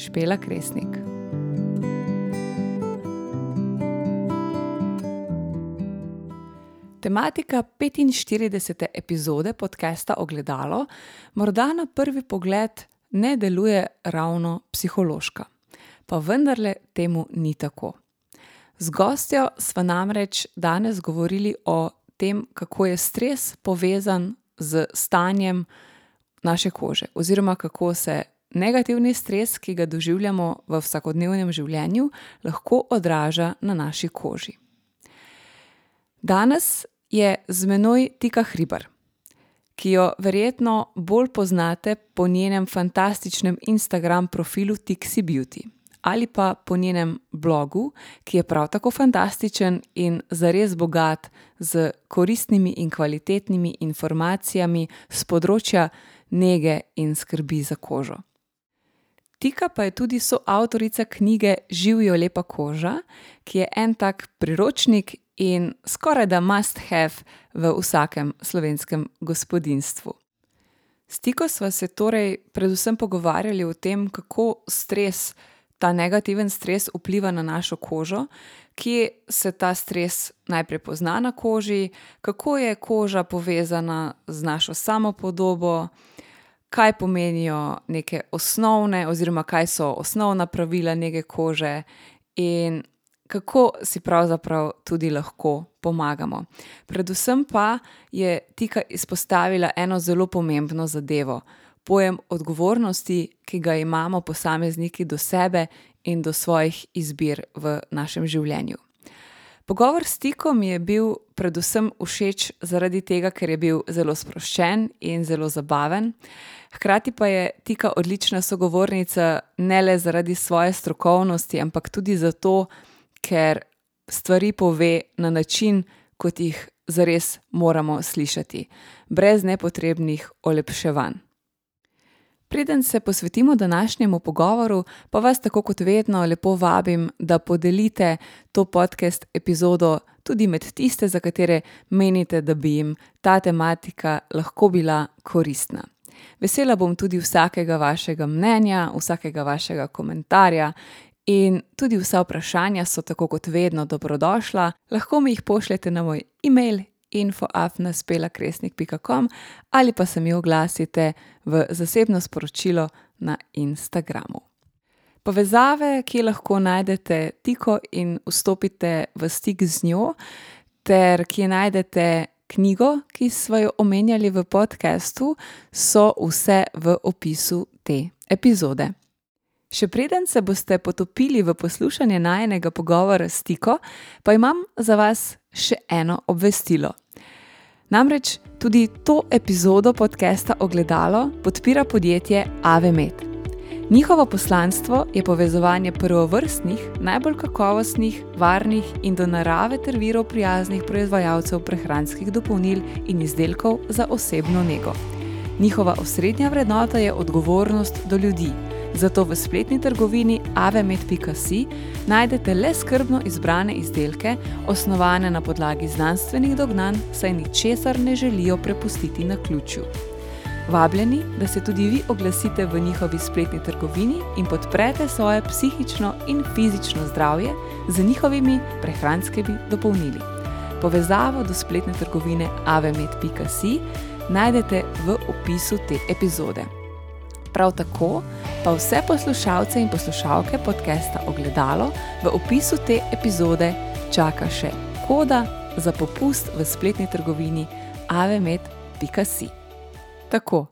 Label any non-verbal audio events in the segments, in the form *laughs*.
Špela Kresnik. Tematika 45. epizode podcasta Ogledalo morda na prvi pogled ne deluje ravno psihološka, pa vendarle temu ni tako. Z gostjo smo namreč danes govorili o tem, kako je stres povezan z stanjem naše kože, oziroma kako se negativni stres, ki ga doživljamo v vsakodnevnem življenju, lahko odraža na naši koži. Danes je z menoj Tika Hribar, ki jo verjetno bolj poznate po njenem fantastičnem Instagram profilu Tixi Beauty ali pa po njenem blogu, ki je prav tako fantastičen in zares bogat z koristnimi in kvalitetnimi informacijami z področja nege in skrbi za kožo. Tika pa je tudi soavtorica knjige Živijo lepa koža, ki je en tak priročnik in skoraj da must have v vsakem slovenskem gospodinjstvu. S Tiko sva se torej predvsem pogovarjali o tem, kako stres, ta negativen stres vpliva na našo kožo, kje se ta stres najprej pozna na koži, kako je koža povezana z našo samopodobo, kaj pomenijo neke osnovne, oziroma kaj so osnovna pravila nege kože, in kako si pravzaprav tudi lahko pomagamo. Predvsem pa je Tika izpostavila eno zelo pomembno zadevo: pojem odgovornosti, ki ga imamo posamezniki do sebe in do svojih izbir v našem življenju. Pogovor s Tikom je bil predvsem všeč zaradi tega, ker je bil zelo sproščen in zelo zabaven. Hkrati pa je Tika odlična sogovornica ne le zaradi svoje strokovnosti, ampak tudi zato, ker stvari pove na način, kot jih zares moramo slišati, brez nepotrebnih olepševanj. Preden se posvetimo današnjemu pogovoru, pa vas tako kot vedno lepo vabim, da podelite to podcast epizodo tudi med tiste, za katere menite, da bi jim ta tematika lahko bila koristna. Vesela bom tudi vsakega vašega mnenja, vsakega vašega komentarja. In tudi vsa vprašanja so tako kot vedno dobrodošla, lahko mi jih pošljete na moj e-mail info.afnaspelakresnik.com ali pa se mi oglasite v zasebno sporočilo na Instagramu. Povezave, ki lahko najdete Tiko in vstopite v stik z njo, ter ki najdete knjigo, ki smo jo omenjali v podkastu, so vse v opisu te epizode. Še preden se boste potopili v poslušanje najnega pogovora s Tiko, pa imam za vas še eno obvestilo. Namreč tudi to epizodo podcasta Ogledalo podpira podjetje Avemed. Njihovo poslanstvo je povezovanje prvovrstnih, najbolj kakovostnih, varnih in do narave ter virov prijaznih proizvajalcev prehranskih dopolnil in izdelkov za osebno nego. Njihova osrednja vrednota je odgovornost do ljudi. Zato v spletni trgovini avemed.si najdete le skrbno izbrane izdelke, osnovane na podlagi znanstvenih dognanj, saj ničesar ne želijo prepustiti na ključu. Vabljeni, da se tudi vi oglasite v njihovi spletni trgovini in podprete svoje psihično in fizično zdravje z njihovimi prehranskimi dopolnili. Povezavo do spletne trgovine avemed.si najdete v opisu te epizode. Prav tako pa vse poslušalce in poslušalke podcasta Ogledalo v opisu te epizode čaka še koda za popust v spletni trgovini avemet.si. Tako,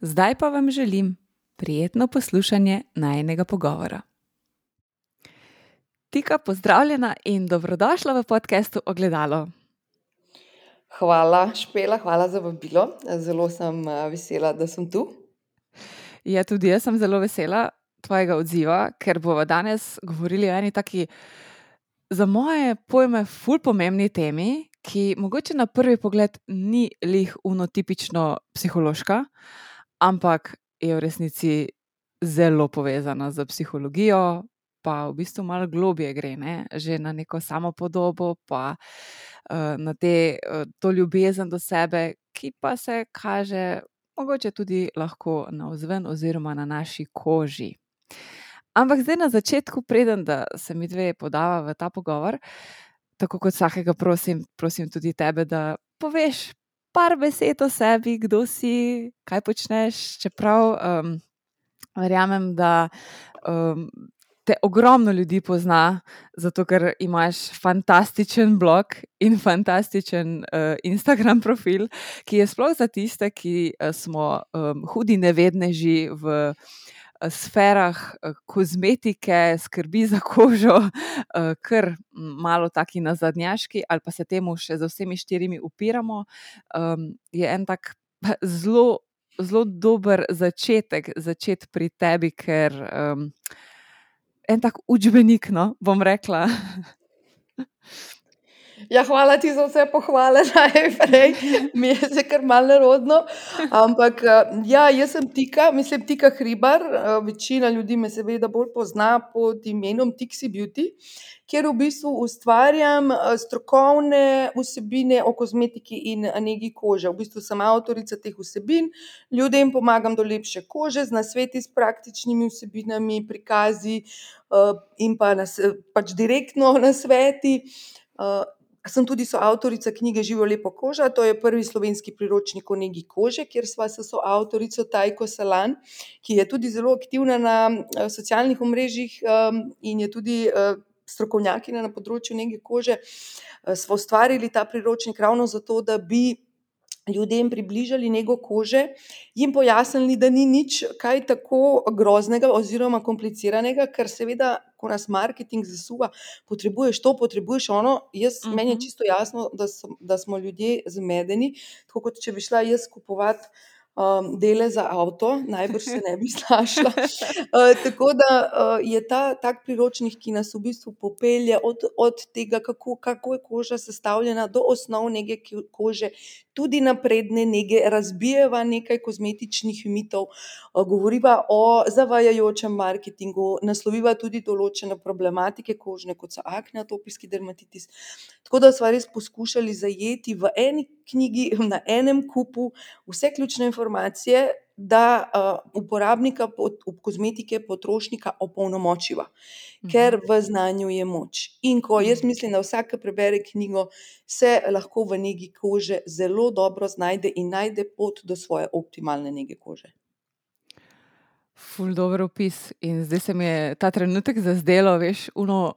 zdaj pa vam želim prijetno poslušanje najnega pogovora. Tika, pozdravljena in dobrodošla v podkastu Ogledalo. Hvala, Špela, hvala za vabilo. Zelo sem eh, vesela, da sem tu. Ja, tudi jaz sem zelo vesela tvojega odziva, ker bomo danes govorili o eni taki, za moje pojme, fulj pomembni temi, ki mogoče na prvi pogled ni lih unotipično psihološka, ampak je v resnici zelo povezana z psihologijo, pa v bistvu malo globje gre, ne? že na neko samo podobo, pa uh, na te, uh, to ljubezen do sebe, ki pa se kaže mogoče tudi lahko na vzven oziroma na naši koži. ampak zdaj na začetku, preden se mi dve podava v ta pogovor, tako kot vsakega, prosim, prosim tudi tebe, da poveš par besed o sebi, kdo si, kaj počneš. Čeprav um, verjamem, da um, te ogromno ljudi pozna, zato ker imaš fantastičen blog in fantastičen uh, Instagram profil, ki je sploh za tiste, ki uh, smo um, hudi nevedneži v. Sferah kozmetike, skrbi za kožo, kar malo taki nazadnjaški, ali pa se temu še z vsemi štirimi upiramo, je en tak *laughs* zelo, zelo dober začetek, začeti pri tebi, ker en tak učbenik, no, bom rekla. *laughs* Ja, hvala ti za vse pohvale, *laughs* najprej. Mi je že kar malo nerodno. Ampak ja, jaz sem Tika, mislim Tika Hribar. Večina ljudi me seveda bolj pozna pod imenom Tixi Beauty, kjer v bistvu ustvarjam strokovne vsebine o kozmetiki in negi kože. V bistvu sem avtorica teh vsebin, ljudem pomagam do lepše kože z nasveti, s praktičnimi vsebinami, prikazi in pa nas, pač direktno nasveti. Sem tudi soavtorica knjige Živo lepo koža, to je prvi slovenski priročnik o negi kože, kjer sva s soavtorico Tajko Salan, ki je tudi zelo aktivna na socialnih omrežjih in je tudi strokovnjakinja na področju nege kože, sva ustvarili ta priročnik ravno zato, da bi ljudem približali nego kože, jim pojasnili, da ni nič kaj tako groznega oziroma kompliciranega, ker seveda, ko nas marketing zasuva, potrebuješ to, potrebuješ ono, jaz, meni je čisto jasno, da da smo ljudje zmedeni, tako kot če bi šla jaz kupovat dele za avto, najbrž se ne bi *laughs* znašla. Tako da je ta tak priročnik, ki nas v bistvu popelje od od tega, kako, kako je koža sestavljena, do osnov nege kože, tudi napredne nege, razbijeva nekaj kozmetičnih mitov, govoriva o zavajajočem marketingu, nasloviva tudi določene problematike kožne, kot so akne, atopijski dermatitis. Tako da sva res poskušali zajeti v eni knjigi, na enem kupu vse ključne informacije, da uporabnika kozmetike, potrošnika opolnomočiva. Ker v znanju je moč. In ko jaz mislim, da vsak, ke prebere knjigo, se lahko v negi kože zelo dobro znajde in najde pot do svoje optimalne nege kože. Ful dober opis. In zdaj se mi je ta trenutek zazdelo, veš, ono,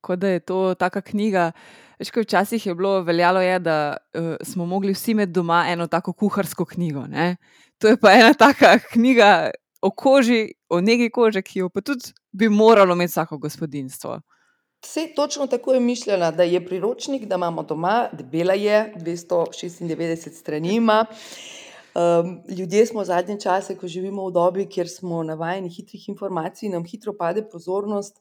kot da je to taka knjiga, veš, ke včasih je bilo, veljalo je, da smo mogli vsi imeti doma eno tako kuharsko knjigo, ne. To je pa ena taka knjiga o koži, o negi kože, ki jo pa tudi bi moralo imeti vsako gospodinjstvo. Saj točno tako je mišljena, da je priročnik, da imamo doma, debela je, dvesto šestindevetdeset strani ima. ljudje smo zadnje čase, ko živimo v dobi, kjer smo navajeni hitrih informacij, nam hitro pade pozornost.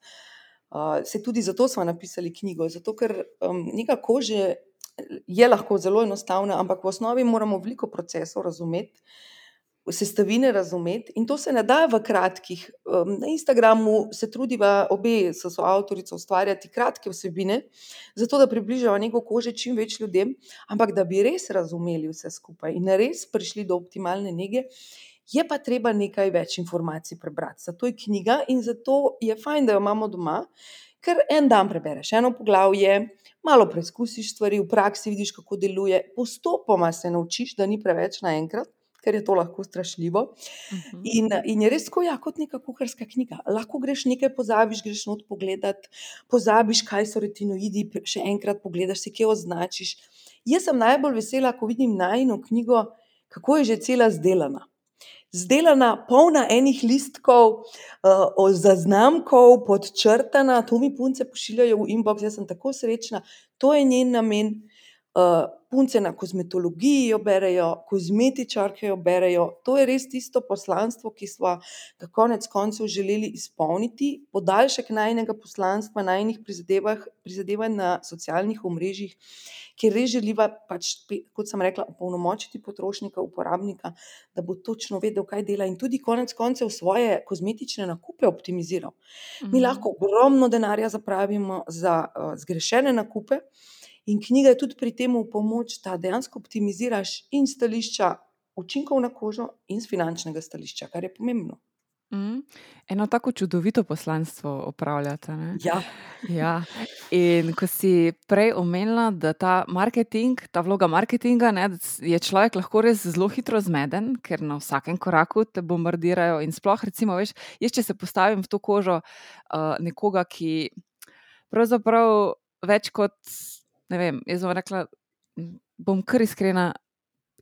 Saj tudi zato sva napisali knjigo, zato ker nega kože je lahko zelo enostavna, ampak v osnovi moramo veliko procesov razumeti, sestavine razumeti, in to se ne da v kratkih. na Instagramu se trudiva obe s soavtorico ustvarjati kratke vsebine, zato da približava nego kože čim več ljudem, ampak da bi res razumeli vse skupaj in res prišli do optimalne nege, je pa treba nekaj več informacij prebrati. Zato je knjiga in zato je fajn, da jo imamo doma, ker en dan prebereš eno poglavje, malo preizkusiš stvari, v praksi vidiš, kako deluje, postopoma se naučiš, da ni preveč naenkrat, ker je to lahko strašljivo. In, in je res tako, ja, kot neka kuharska knjiga. Lahko greš, nekaj pozabiš, greš not pogledat, pozabiš, kaj so retinoidi, še enkrat pogledaš, si kje označiš. Jaz sem najbolj vesela, ko vidim najino knjigo, kako je že cela izdelana. Izdelana, polna enih listkov, zaznamkov, podčrtana, to mi punce pošiljajo v inbox, jaz sem tako srečna. To je njen namen. Punce na kozmetologiji jo berejo, kozmetičarke jo berejo, to je res tisto poslanstvo, ki sva ga konec koncev želeli izpolniti, podaljšek najinega poslanstva, najinih prizadevanj na socialnih omrežjih, kjer res želiva pač kot sem rekla, opolnomočiti potrošnika, uporabnika, da bo točno vedel, kaj dela, in tudi konec koncev svoje kozmetične nakupe optimiziral. Mi lahko ogromno denarja zapravimo za zgrešene nakupe in knjiga je tudi pri tem v pomoč, da dejansko optimiziraš in stališča učinkov na kožo in s finančnega stališča, kar je pomembno. Mm. Eno tako čudovito poslanstvo opravljate. Ne? Ja, Ja. In ko si prej omenila, da ta marketing, ta vloga marketinga, ne, je človek lahko res zelo hitro zmeden, ker na vsakem koraku te bombardirajo. In sploh, recimo, veš, jaz, če se postavim v to kožo uh, nekoga, ki pravzaprav več kot, ne vem, jaz bom rekla, bom kar iskrena,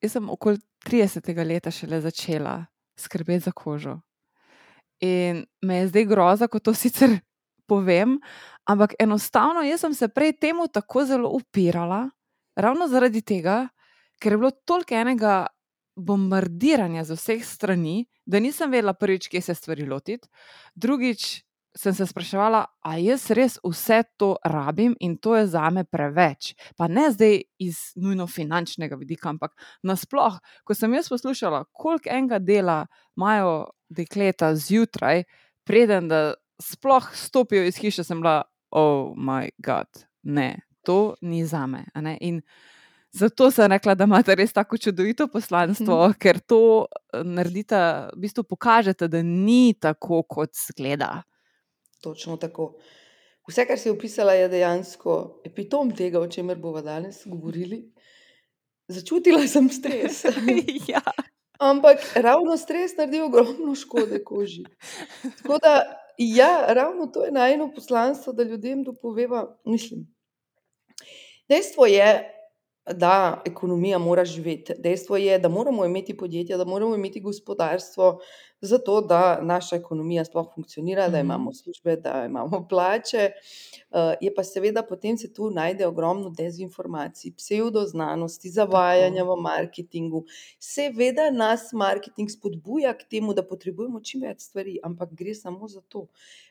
jaz sem okoli 30. leta šele začela skrbeti za kožo. In me je zdaj groza, ko to sicer povem, ampak enostavno jaz sem se prej temu tako zelo upirala, ravno zaradi tega, ker je bilo toliko enega bombardiranja z vseh strani, da nisem vedela, prvič, kje se stvari lotiti, drugič sem se spraševala, a jaz res vse to rabim in to je za me preveč. Pa ne zdaj iz nujno finančnega vidika, ampak nasploh, ko sem jaz poslušala, koliko enega dela imajo dekleta zjutraj, preden da sploh stopijo iz hiše, sem bila, oh moj bog, ne, to ni za me. a ne." In zato sem rekla, da imate res tako čudovito poslanstvo, Mhm. ker to eh, naredite, v bistvu pokažete, da ni tako, kot zgleda. Točno tako. Vse, kar si opisala, je dejansko epitom tega, o čemer bomo danes govorili. Začutila sem stres. *laughs* ja. Ampak ravno stres naredi ogromno škode koži. Tako da, ja, ravno to je najno poslanstvo, da ljudem dopoveva. Mislim, dejstvo je, da ekonomija mora živeti. Dejstvo je, da moramo imeti podjetja, da moramo imeti gospodarstvo, zato da naša ekonomija sploh funkcionira, da Mhm. imamo službe, da imamo *laughs* plače. Uh, je pa seveda potem se tu najde ogromno dezinformacij, pseudoznanosti, zavajanja v marketingu. Seveda nas marketing spodbuja k temu, da potrebujemo čim več stvari, ampak gre samo za to.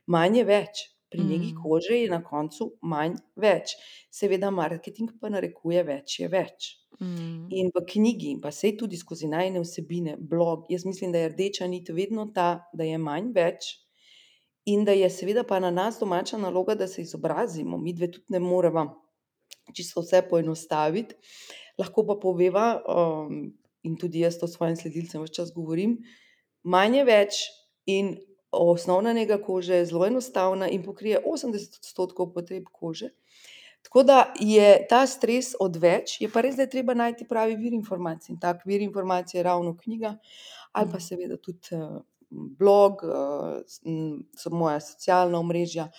Manj je več. Pri negi Mm. kože je na koncu manj več. Seveda, marketing pa narekuje več je več. Mm. In v knjigi, pa sej tudi skozi najne vsebine, blog, jaz mislim, da je rdeča nit vedno ta, da je manj več in da je seveda pa na nas domača naloga, da se izobrazimo. Mi dve tudi ne moremo čisto vse poenostaviti, lahko pa poveva, um, in tudi jaz to svojim sledilcem vse čas govorim, manj je več in osnovna nega kože je zelo enostavna in pokrije 80 odstotkov potreb kože. Tako da je ta stres odveč, je pa res, da je treba najti pravi vir informacij. In tak vir informacij je ravno knjiga, ali pa Mhm. seveda tudi uh, blog, uh, so moja socialna omrežja.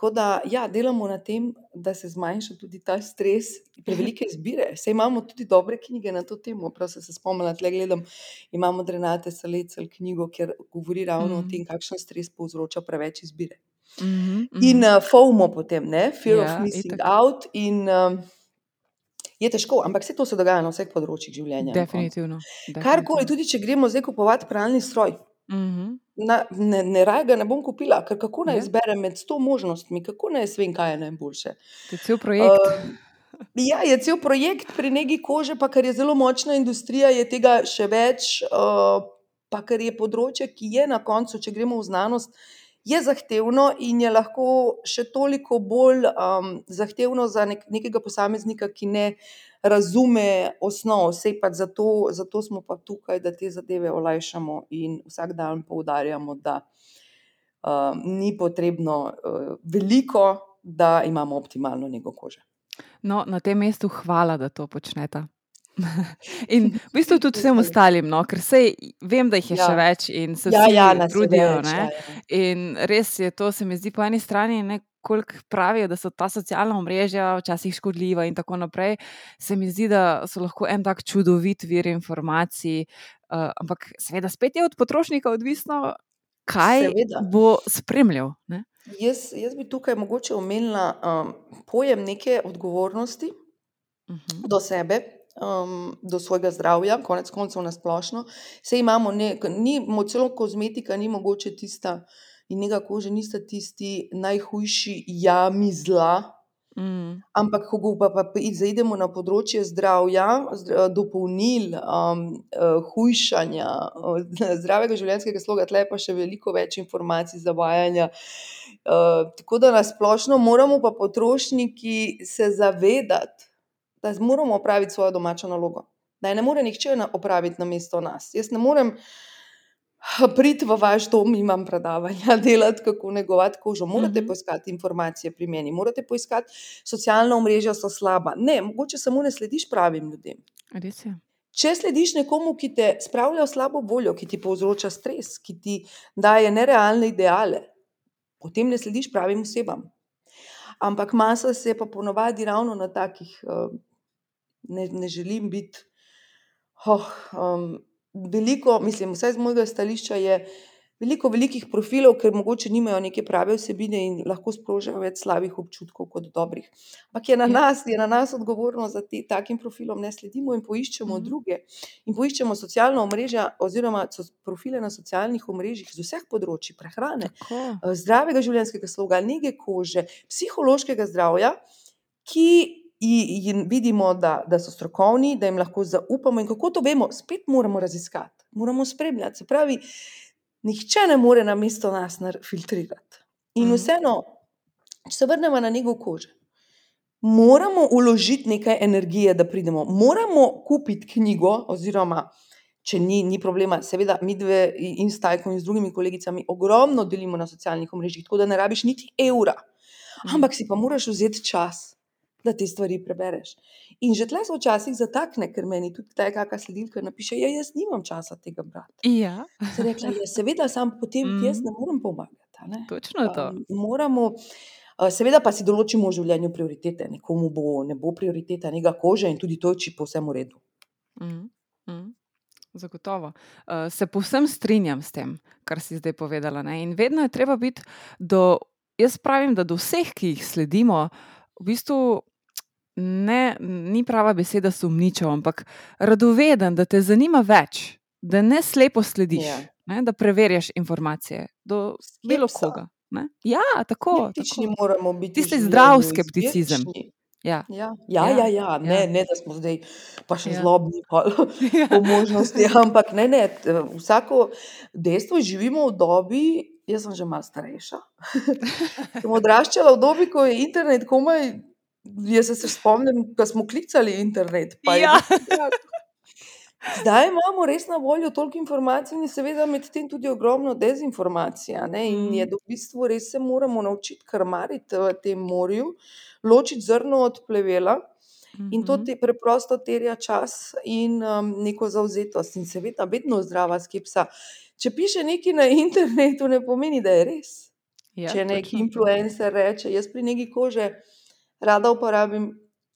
Tako da, ja, delamo na tem, da se zmanjša tudi ta stres, prevelike izbire. Sej imamo tudi dobre knjige na to temo. Prav sem se spomnila, tle gledam, imamo Renate Salecel knjigo, kjer govori ravno o Mhm. tem, kakšen stres povzroča preveč izbire. Mhm, In mhm. uh, FOMO potem, ne? fear Ja, of missing itak. out. In, um, je težko, ampak vse to se dogaja na vseh področjih življenja. na koncu. Definitivno. Karkoli, definitivno. tudi če gremo zdaj kupovati pralni stroj, Mhm. Na, ne, ne raj ga ne bom kupila, ker kako naj Ja. izberem med sto možnostmi, kako naj jaz vem, kaj je najboljše. To je cel projekt. Um, ja, je cel projekt pri negi kože, pa ker je zelo močna industrija, je tega še več, uh, pa ker je področje, ki je na koncu, če gremo v znanost, je zahtevno in je lahko še toliko bolj um, zahtevno za nek, nekega posameznika, ki ne razume osnov. Sej pa zato, zato smo pa tukaj, da te zadeve olajšamo in vsak dan poudarjamo, da uh, ni potrebno uh, veliko, da imamo optimalno nego kože. No, na tem mestu hvala, da to počnete. *laughs* In v bistvu tudi vsem ostalim, no, ker sej vem, da jih je Ja. še več in se Ja, vsi ja, trudijo. več, ja, ja. In res je to, se mi zdi po eni strani, ne, koliko pravijo, da so ta socialna omrežja včasih škodljiva in tako naprej. Se mi zdi, da so lahko en tak čudovit vir informacij, uh, ampak seveda spet je od potrošnika odvisno, kaj Seveda. bo spremljal. Ne? Jaz, jaz bi tukaj mogoče omenila um, pojem neke odgovornosti Mhm. do sebe, um, do svojega zdravja, konec koncev na splošno. Sej imamo, ne, ni, celo kozmetika ni mogoče tista in njega kože nista tisti najhujši jami zla, Mm. Ampak, ko pa, pa zaidemo na področje zdravja, zdra, dopolnil, um, uh, hujšanja, uh, *laughs* zdravega življenjskega sloga, tle pa še veliko več informacij, zavajanja. Uh, tako da na splošno moramo pa potrošniki se zavedati, da moramo opraviti svojo domačo nalogo. Da je ne more nihče opraviti na mesto nas. Jaz ne morem Prid v vaš dom, imam predavanja, *laughs* delati, kako negovati kožo. Morate Mhm. poiskati informacije pri meni, morate poiskati socialna omrežja, so slaba. Ne, mogoče samo ne slediš pravim ljudem. Res je. Če slediš nekomu, ki te spravlja v slabo voljo, ki ti povzroča stres, ki ti daje nerealne ideale, potem ne slediš pravim osebam. Ampak masa se pa ponovadi ravno na takih, uh, ne, ne želim biti. Oh, um, veliko, mislim, vsaj z mojega stališča je veliko velikih profilov, ker mogoče nimajo neke prave vsebine in lahko sprožijo več slabih občutkov kot dobrih. Ampak je na Ja. nas, je na nas odgovornost, da te, takim profilom ne sledimo in poiščemo Mhm. druge. In poiščemo socialna omrežja oziroma so profile na socialnih omrežjih z vseh področji prehrane, Tako. eh, zdravega življenjskega sloga, nege kože, psihološkega zdravja, ki jim vidimo, da, da so strokovni, da jim lahko zaupamo. In kako to vemo, spet moramo raziskati, moramo spremljati. Se pravi, nihče ne more na mesto nas filtrirati. In Mhm. vseeno, če se vrnemo na njegov kože. Moramo uložiti nekaj energije, da pridemo. Moramo kupiti knjigo, oziroma, če ni, ni problema, seveda, mi dve in s Tajko in z drugimi kolegicami ogromno delimo na socialnih omrežjih, tako da ne rabiš niti evra. Mhm. Ampak si pa moraš vzeti čas, da te stvari prebereš. In že tle se včasih zatakne, ker meni tudi ta kakšna sledilka napiše, da ja, jaz nimam časa tega brati. Ja, Se rekla, ja, seveda, sam potem ti jaz ne morem pomagati. Ne? točno to. Um, moramo, uh, seveda pa si določimo v življenju prioritete. Nekomu bo, ne bo prioriteta njega kože in tudi to je čisto povsem v redu. Mhm, mhm. Zagotovo. Uh, se povsem strinjam s tem, kar si zdaj povedala. Ne? In vedno je treba biti do, jaz pravim, da do vseh, ki jih sledimo, v bistvu ne, ni prava beseda sumničav, ampak radoveden, da te zanima več, da ne slepo slediš, Ja. ne? da preverjaš informacije do bilo koga. Ne? Ja, tako. Skeptični tako. moramo biti. Tisti zdrav skepticizem. izbirčni. Ja. Ja, ja, Ja, ja, ja. Ne, ja. ne, da smo zdaj pa še Ja. zlobni, pa *laughs* po možnosti, ampak ne, ne, vsako dejstvo živimo v dobi, jaz sem že malo starejša. *laughs* Sem odraščala v dobi, ko je internet komaj, jaz se, spomnim, ko smo klicali internet. je Ja. drag. Zdaj imamo res na voljo toliko informacij in seveda med tem tudi ogromno dezinformacij. In je Mm. v bistvu res se moramo naučiti krmariti v tem morju, ločiti zrno od plevela. In to Mhm. te preprosto terja čas in um, neko zauzetost, in seveda, vedno zdrava skepsa. Če piše nekaj na internetu, ne pomeni, da je res. Ja, Če neki točno to. influencer reče, jaz pri neki kože rada uporabim,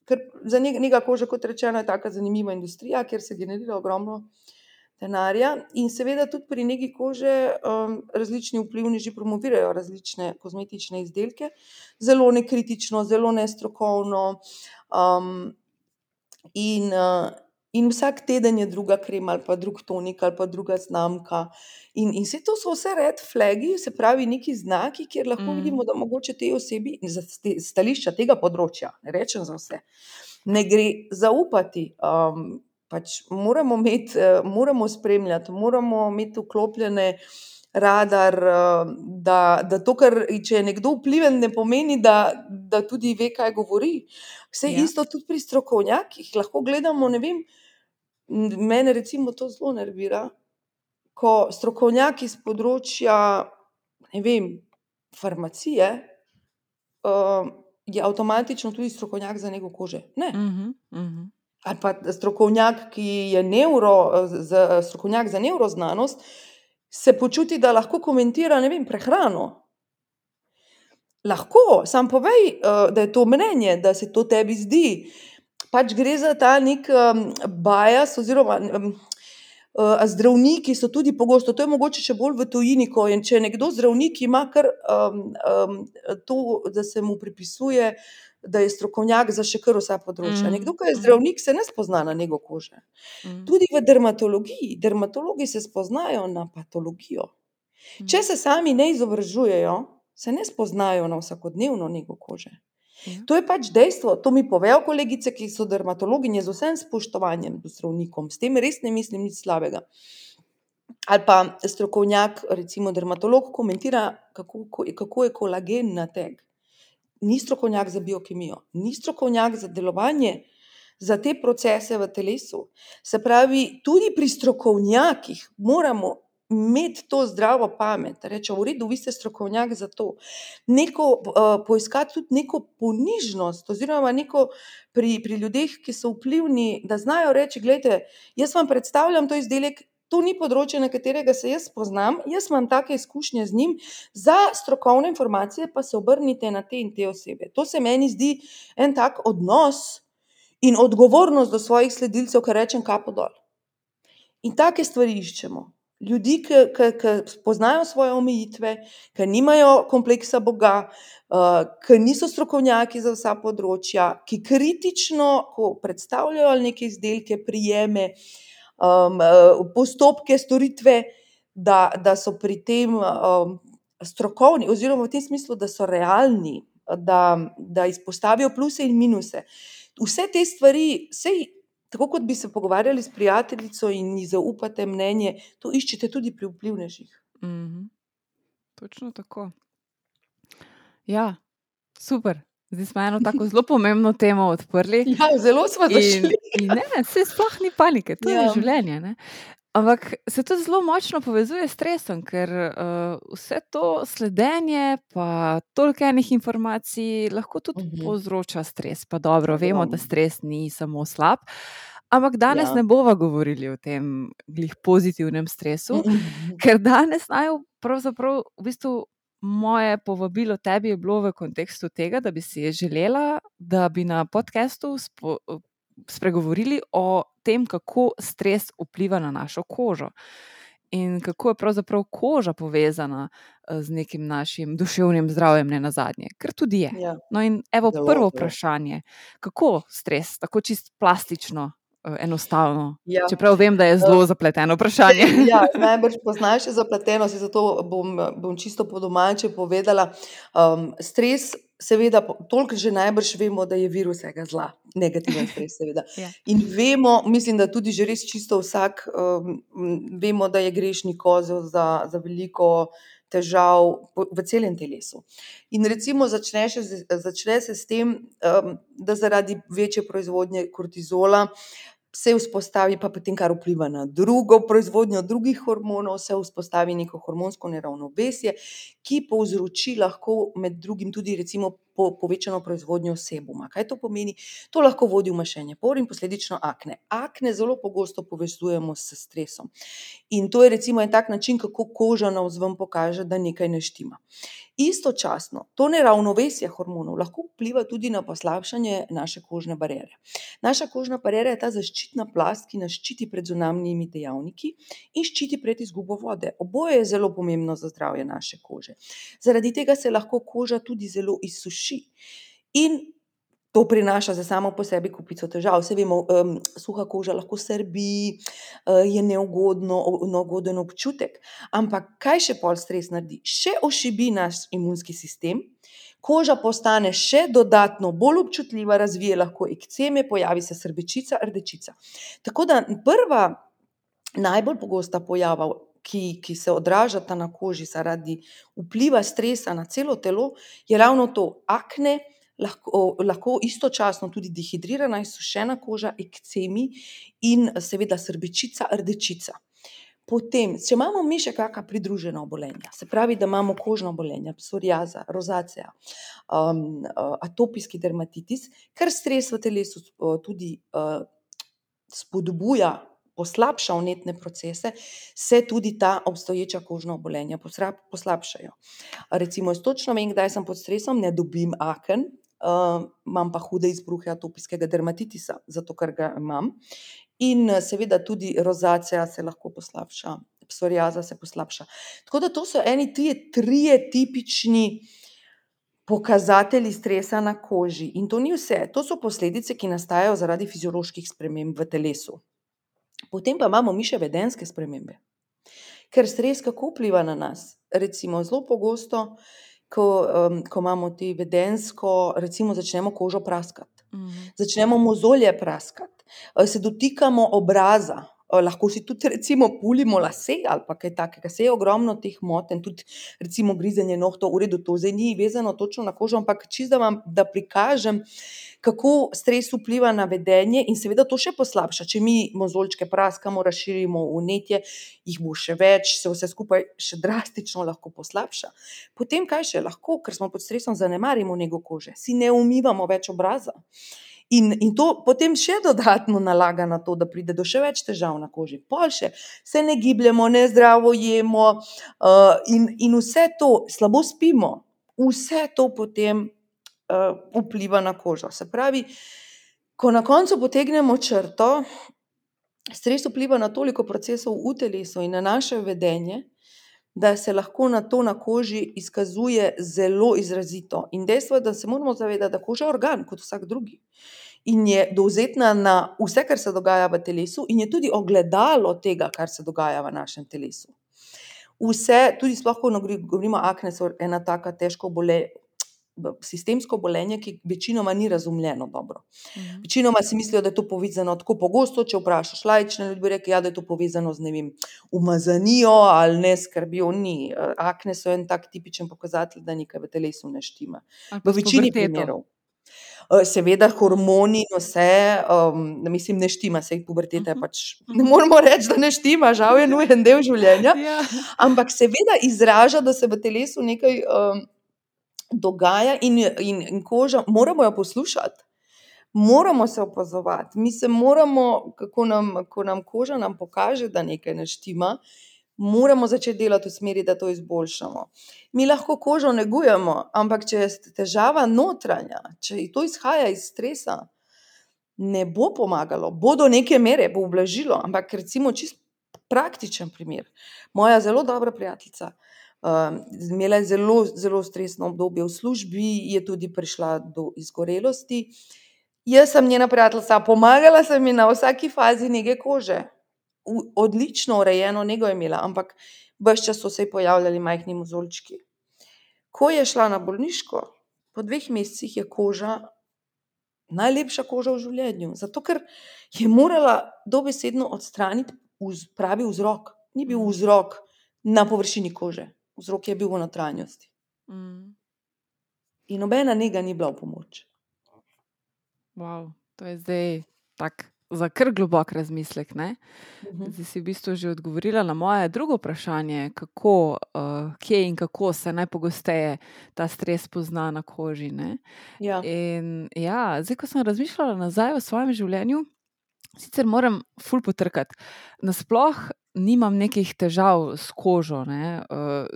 ker za nega kože, kot rečeno, je tako zanimiva industrija, kjer se generira ogromno denarja. In seveda tudi pri neki kože um, različni vplivneži promovirajo različne kozmetične izdelke, zelo nekritično, zelo nestrokovno. Um, in, uh, in vsak teden je druga krema, ali pa drug tonik, ali pa druga znamka. In, in vse to so vse red flagi, se pravi, neki znaki, kjer lahko Mm. vidimo, da mogoče te osebi, iz st- stališča tega področja, ne rečem za vse, ne gre zaupati. Um, pač moramo, imeti, eh, moramo spremljati, moramo imeti vklopljene radar, eh, da, da to, kar če je nekdo vpliven, ne pomeni, da, da tudi ve, kaj govori. Vse Ja. isto tudi pri strokovnjakih. Lahko gledamo, ne vem, mene recimo to zelo nervira, ko strokovnjaki z področja, ne vem, farmacije, uh, je avtomatično tudi strokovnjak za nego kože. Ne. Mhm, mhm. Ali pa strokovnjak, ki je neuro, za, strokovnjak za nevroznanost, se počuti, da lahko komentira vem, prehrano. Lahko, sam povej, eh, da je to mnenje, da se to tebi zdi. Pač gre za ta nek um, bias, oziroma um, uh, zdravniki so tudi pogosto, to je mogoče še bolj v tujini, ko je, če nekdo zdravnik ima kar um, um, to, da se mu pripisuje, da je strokovnjak za še kar vsa področja. Mhm, Nekdo, ki je mhm. zdravnik, se ne spozna na nego kože. Mhm. Tudi v dermatologiji. Dermatologi se spoznajo na patologijo. Če se sami ne izobražujejo, se ne spoznajo na vsakodnevno nego kože. Ja. To je pač dejstvo, to mi povejo kolegice, ki so dermatologinje z vsem spoštovanjem do zdravnikom, s tem res ne mislim nič slabega. Ali pa strokovnjak, recimo dermatolog, komentira, kako, ko- kako je kolagen nateg. Ni strokovnjak za biokemijo, ni strokovnjak za delovanje, za te procese v telesu. Se pravi, tudi pri strokovnjakih moramo imeti to zdravo pamet, reči, v redu, vi ste strokovnjak za to. Neko, uh, poiskati tudi neko ponižnost, oziroma neko pri, pri ljudeh, ki so vplivni, da znajo reči: Glejte, jaz vam predstavljam to izdelek. To ni področje, na katerega se jaz poznam, jaz imam take izkušnje z njim, za strokovne informacije pa se obrnite na te in te osebe. To se meni zdi en tak odnos in odgovornost do svojih sledilcev, ki rečem, kapo dol. In take stvari iščemo ljudi, ki poznajo svoje omejitve, ki nimajo kompleksa Boga, uh, ki niso strokovnjaki za vsa področja, ki kritično, ko predstavljajo neke izdelke, prijeme, um, postopke, storitve, da, da so pri tem um, strokovni, oziroma v tem smislu, da so realni, da, da izpostavijo pluse in minuse. Vse te stvari, sej tako kot bi se pogovarjali s prijateljico in ji zaupate mnenje, to iščete tudi pri vplivnežih. Mm -hmm. Točno tako. Ja, super. Zdaj smo eno tako zelo pomembno temo odprli. *laughs* Ja, zelo smo zašli. In, in ne, se sploh ni panike, to ja. je življenje. Ne? Ampak se to zelo močno povezuje s stresom, ker uh, vse to sledenje, pa toliko enih informacij, lahko tudi uh mhm. -huh. povzroča stres. Pa dobro, vemo, da stres ni samo slab. Ampak danes ja. ne bomo govorili o tem glih pozitivnem stresu, uh -huh. ker danes naj pravzaprav v bistvu. Moje povabilo tebi je bilo v kontekstu tega, da bi si želela, da bi na podkastu spregovorili o tem, kako stres vpliva na našo kožo in kako je pravzaprav koža povezana eh, z nekim našim duševnim zdravjem, ne na zadnje, ker tudi je. Ja. No, in evo Zelo, prvo vprašanje, kako stres, tako čist plastično. Eh, enostavno. Ja. Čeprav vem, da je zelo uh, zapleteno vprašanje. *laughs* ja, *laughs* najbrž poznaš zapletenost, zato bom, bom čisto po domače povedala. Um, stres seveda, toliko že najbrž vemo, da je virus vsega zla, negativen stres, seveda. *laughs* ja. In vemo, mislim, da tudi že res čisto vsak, um, vemo, da je grešni kozel za, za veliko težav v celem telesu. In recimo začne, še, začne se s tem, um, da zaradi večje proizvodnje kortizola se vzpostavi, pa potem kar vpliva na drugo proizvodnjo drugih hormonov, se vzpostavi neko hormonsko neravnovesje, ki povzroči lahko med drugim tudi recimo po, povečano proizvodnjo sebuma. Kaj to pomeni? To lahko vodi v mašenje por in posledično akne. Akne zelo pogosto povezujemo s stresom. In to je recimo en tak način, kako koža navzven pokaže, da nekaj ne štima. Istočasno to neravnovesje hormonov lahko vpliva tudi na poslabšanje naše kožne barere. Naša kožna barera je ta zaščitna plast, ki nas ščiti pred zunanjimi dejavniki in ščiti pred izgubo vode. Oboje je zelo pomembno za zdravje naše kože. Zaradi tega se lahko koža tudi zelo izsuši. In To prinaša za samo po sebi kupico težav. Vse vemo, um, suha koža lahko srbi, uh, je neugodno, neugoden občutek. Ampak kaj še pol stres naredi? Še ošibi naš imunski sistem, koža postane še dodatno bolj občutljiva, razvije lahko ekceme, pojavi se srbečica, rdečica. Tako da prva, najbolj pogosta pojava. Ki, ki se odražata na koži zaradi vpliva stresa na celo telo, je ravno to akne, lahko, lahko istočasno tudi dehidrirana, izsušena koža, ekcemi in seveda srbečica, rdečica. Potem, če imamo mi še kakšna pridružena obolenja, se pravi, da imamo kožna obolenja, psoriaza, rozacija, um, atopijski dermatitis, ker stres v telesu tudi uh, spodbuja, poslabša vnetne procese, se tudi ta obstoječa kožna obolenja poslabšajo. Recimo, jaz točno vem, kdaj sem pod stresom, ne dobim aken, uh, imam pa hude izbruhe atopijskega dermatitisa, zato ker ga imam. In seveda tudi rozacija se lahko poslabša, psoriaza se poslabša. Tako da to so eni trije, trije tipični pokazatelji stresa na koži. In to ni vse, to so posledice, ki nastajajo zaradi fizioloških sprememb v telesu. Potem pa imamo mi še vedenske spremembe. Ker stres kako vpliva na nas? Recimo, zelo pogosto ko, um, ko imamo ti vedensko, recimo, začnemo kožo praskati, mm. začnemo mozolje praskati, se dotikamo obraza, lahko si tudi, recimo, pulimo lase ali pa kaj takega. Se je ogromno teh motenj, tudi, recimo, grizenje nohtov, v redu, to zdaj ni vezano točno na kožo, ampak čisto da vam da prikažem, kako stres vpliva na vedenje in seveda to še poslabša. Če mi mozolčke praskamo, razširimo vnetje, jih bo še več, se vse skupaj še drastično lahko poslabša. Potem, kaj še lahko, ker smo pod stresom, zanemarimo nego kože, si ne umivamo več obraza. In, in to potem še dodatno nalaga na to, da pride do še več težav na koži. Pol še se ne gibljemo, ne zdravo jemo, uh, in, in vse to, slabo spimo, vse to potem uh, vpliva na kožo. Se pravi, ko na koncu potegnemo črto, stres vpliva na toliko procesov v telesu in na naše vedenje, da se lahko na to na koži izkazuje zelo izrazito. In dejstvo je, da se moramo zavedati, da koža je organ kot vsak drugi. In je dovzetna na vse, kar se dogaja v telesu, in je tudi ogledalo tega, kar se dogaja v našem telesu. Vse, tudi sploh, ko govorimo o akne, so ena taka težko bole, sistemsko obolenje, ki večinoma ni razumljeno dobro. Mhm. Večinoma si mislijo, da je to povezano tako pogosto, če vprašaš laične ljudi, rekli, ja, da je to povezano z, ne vem, umazanijo ali neskrbijo. Ni. Akne so en tak tipičen pokazatelj, da nekaj v telesu ne štima. V večini primerov. Eh, Seveda, hormoni in vse, um, mislim, ne štima, se jih puberteta je Mhm. pač. *laughs* Ne moremo reči, da ne štima, žal je nujen del življenja. *laughs* Ja. Ampak seveda izraža, da se v telesu nekaj um, dogaja, in, in, in koža, moramo jo poslušati, moramo se opazovati. Mi se moramo, kako nam, ko nam koža nam pokaže, da nekaj ne štima, moramo začeti delati v smeri, da to izboljšamo. Mi lahko kožo negujemo, ampak če je težava notranja, če to izhaja iz stresa, ne bo pomagalo, bo do neke mere, bo ublažilo, ampak recimo čist praktičen primer. Moja zelo dobra prijateljica. Um, imela je zelo, zelo stresno obdobje v službi, je tudi prišla do izgorelosti. Jaz sem njena prijateljica, pomagala sem ji na vsaki fazi nege kože. Odlično urejeno nego je imela, ampak vse čas so se pojavljali majhni mozolčki. Ko je šla na bolniško, po dveh mesecih je koža najlepša koža v življenju, zato ker je morala dobesedno odstraniti vz, pravi vzrok. Ni bil Mhm. vzrok na površini kože, vzrok je bil v notranjosti. Mm. In nobena njega ni bila v pomoč. Wow, to je zdaj tak za kar globok razmislek. Ne? Mhm. Zdaj si v bistvu že odgovorila na moje drugo vprašanje, kako, uh, kje in kako se najpogosteje ta stres pozna na koži. Ne? Ja. In ja, zdaj, ko sem razmišljala nazaj o svojem življenju, sicer moram ful potrkati. Nasploh nimam nekih težav s kožo. Ne? Uh,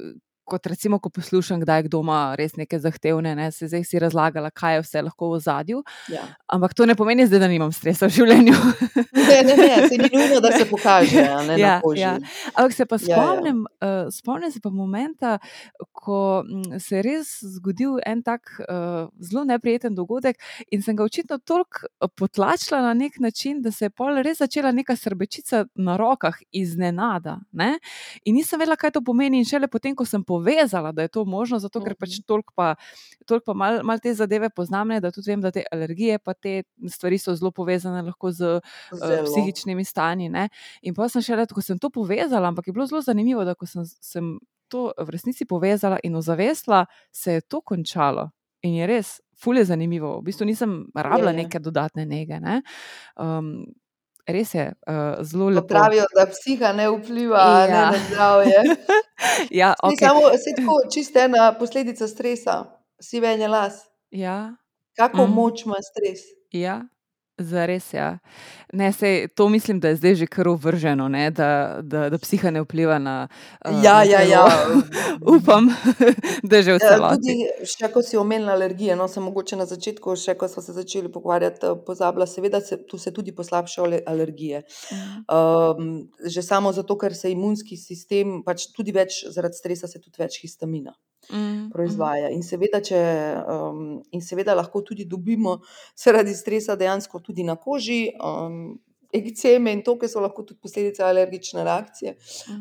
kot recimo, ko poslušam, kdaj kdo ima res neke zahtevne, ne? se zdaj si razlagala, kaj je vse lahko v zadju. Ja. Ampak to ne pomeni, zdaj, da nimam stresa v življenju. Ne, ne, ne, se ni nujno, da se pokaže ne, Ja, ja. Ampak se pa Ja, ja. spomnim, uh, spomnim se pa momenta, ko mm, se je res zgodil en tak uh, zelo neprijeten dogodek in sem ga očitno toliko eh, potlačila na nek način, da se je pol res začela neka srbečica na rokah iznenada. Ne? In nisem vedela, kaj to pomeni. In šele potem, ko sem povezala, da je to možno, zato ker pač Mhm. toliko pa, toliko pa mal, mal te zadeve poznam, ne, da tudi vem, da te alergije pa te stvari so zelo povezane lahko z uh, Zelo. psihičnimi stanji. Ne? In pa sem šele, ko sem to povezala, ampak je bilo zelo zanimivo, da ko sem, sem to v resnici povezala in ozavestila, se je to končalo. In je res, fulje zanimivo. V bistvu nisem rabila Je, je. neke dodatne nege. Ne? Um, res je uh, zelo lepo. pravijo, da psiha ne vpliva a ne, Ja. na zdravje. *laughs* Ja, Ni okay. samo se tako čisto ena posledica stresa, sivenje las. ja, Kako Mhm. moč ima stres? ja. Zares, ja. Ne, sej, to mislim, da je zdaj že kar uvrženo, ne, da, da, da psiha ne vpliva na. Uh, Ja, na ja, ja. *laughs* Upam, da je že v Eh, celoti. Tudi, še ko si omenila alergije, no, sem mogoče na začetku, še ko smo se začeli pogovarjati, eh, pozabila, seveda se, tu se tudi poslabšajo ale- alergije. Um, že samo zato, ker se imunski sistem, pač tudi več zaradi stresa, se tudi več histamina Mhm, mhm. proizvaja. In seveda, če, um, in seveda lahko tudi dobimo zaradi stresa dejansko tudi na koži. Um, ekceme in to, ki so lahko tudi posledice alergične reakcije.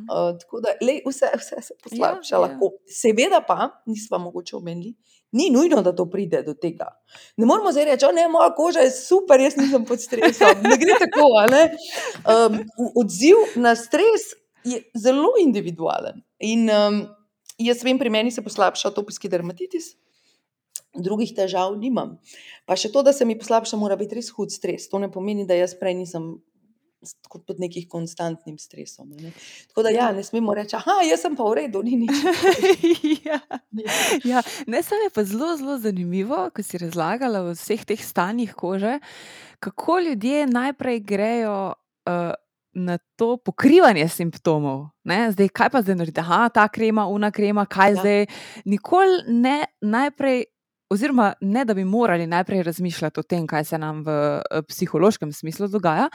Uh, tako da lej, vse, vse se poslabša. Ja, ja. lahko. Seveda pa, nismo mogoče omenili, ni nujno, da to pride do tega. Ne moramo zdaj reči, da moja koža je super, jaz nisem pod stresom. Ne gre tako. ne. Um, odziv na stres je zelo individualen. In um, jaz vem, pri meni se poslabša atopijski dermatitis, drugih težav nimam. Pa še to, da se mi poslabša, mora biti res hud stres. To ne pomeni, da jaz prej nisem kot pod nekim konstantnim stresom. Ne? Tako da, ja, ne smemo reči, ah, jaz sem pa v redu, ni nič. *laughs* ja. Ja, ne, samo je pa zelo, zelo zanimivo, ko si razlagala o vseh teh stanjih kože, kako ljudje najprej grejo uh, na to pokrivanje simptomov. Ne? Zdaj, kaj pa zdaj narediti? Aha, ta krema, una krema, kaj Ja. zdaj. Nikoli ne najprej. Oziroma, ne da bi morali najprej razmišljati o tem, kaj se nam v eh, psihološkem smislu dogaja,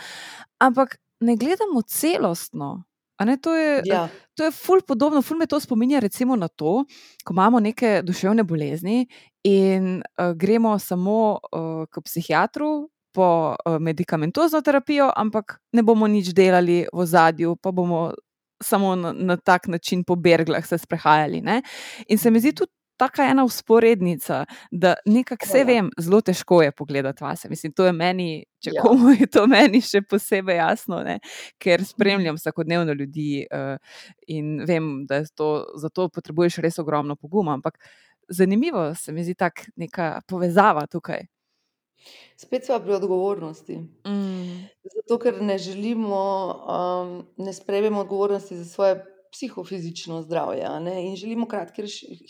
ampak ne gledamo celostno. Ne, to je, Ja, To je ful podobno, ful me to spominja recimo na to, ko imamo neke duševne bolezni in uh, gremo samo uh, k psihiatru po uh, medikamentozno terapijo, ampak ne bomo nič delali v zadju, pa bomo samo na, na tak način po berglah se sprehajali. Ne? In se mi zdi tudi. Taka ena usporednica, da nekako vse Ja. vem, zelo težko je pogledati vase. Mislim, to je meni, če Ja. ja. komu je to meni še posebej jasno, ne? ker spremljam vsakodnevno ljudi uh, in vem, da to, za to potrebuješ res ogromno poguma. Ampak zanimivo se mi zdi ta neka povezava tukaj. Spet smo pri odgovornosti. Mm. Zato, ker ne želimo, um, ne sprejmemo odgovornosti za svoje psihofizično zdravje ne, in želimo kratke,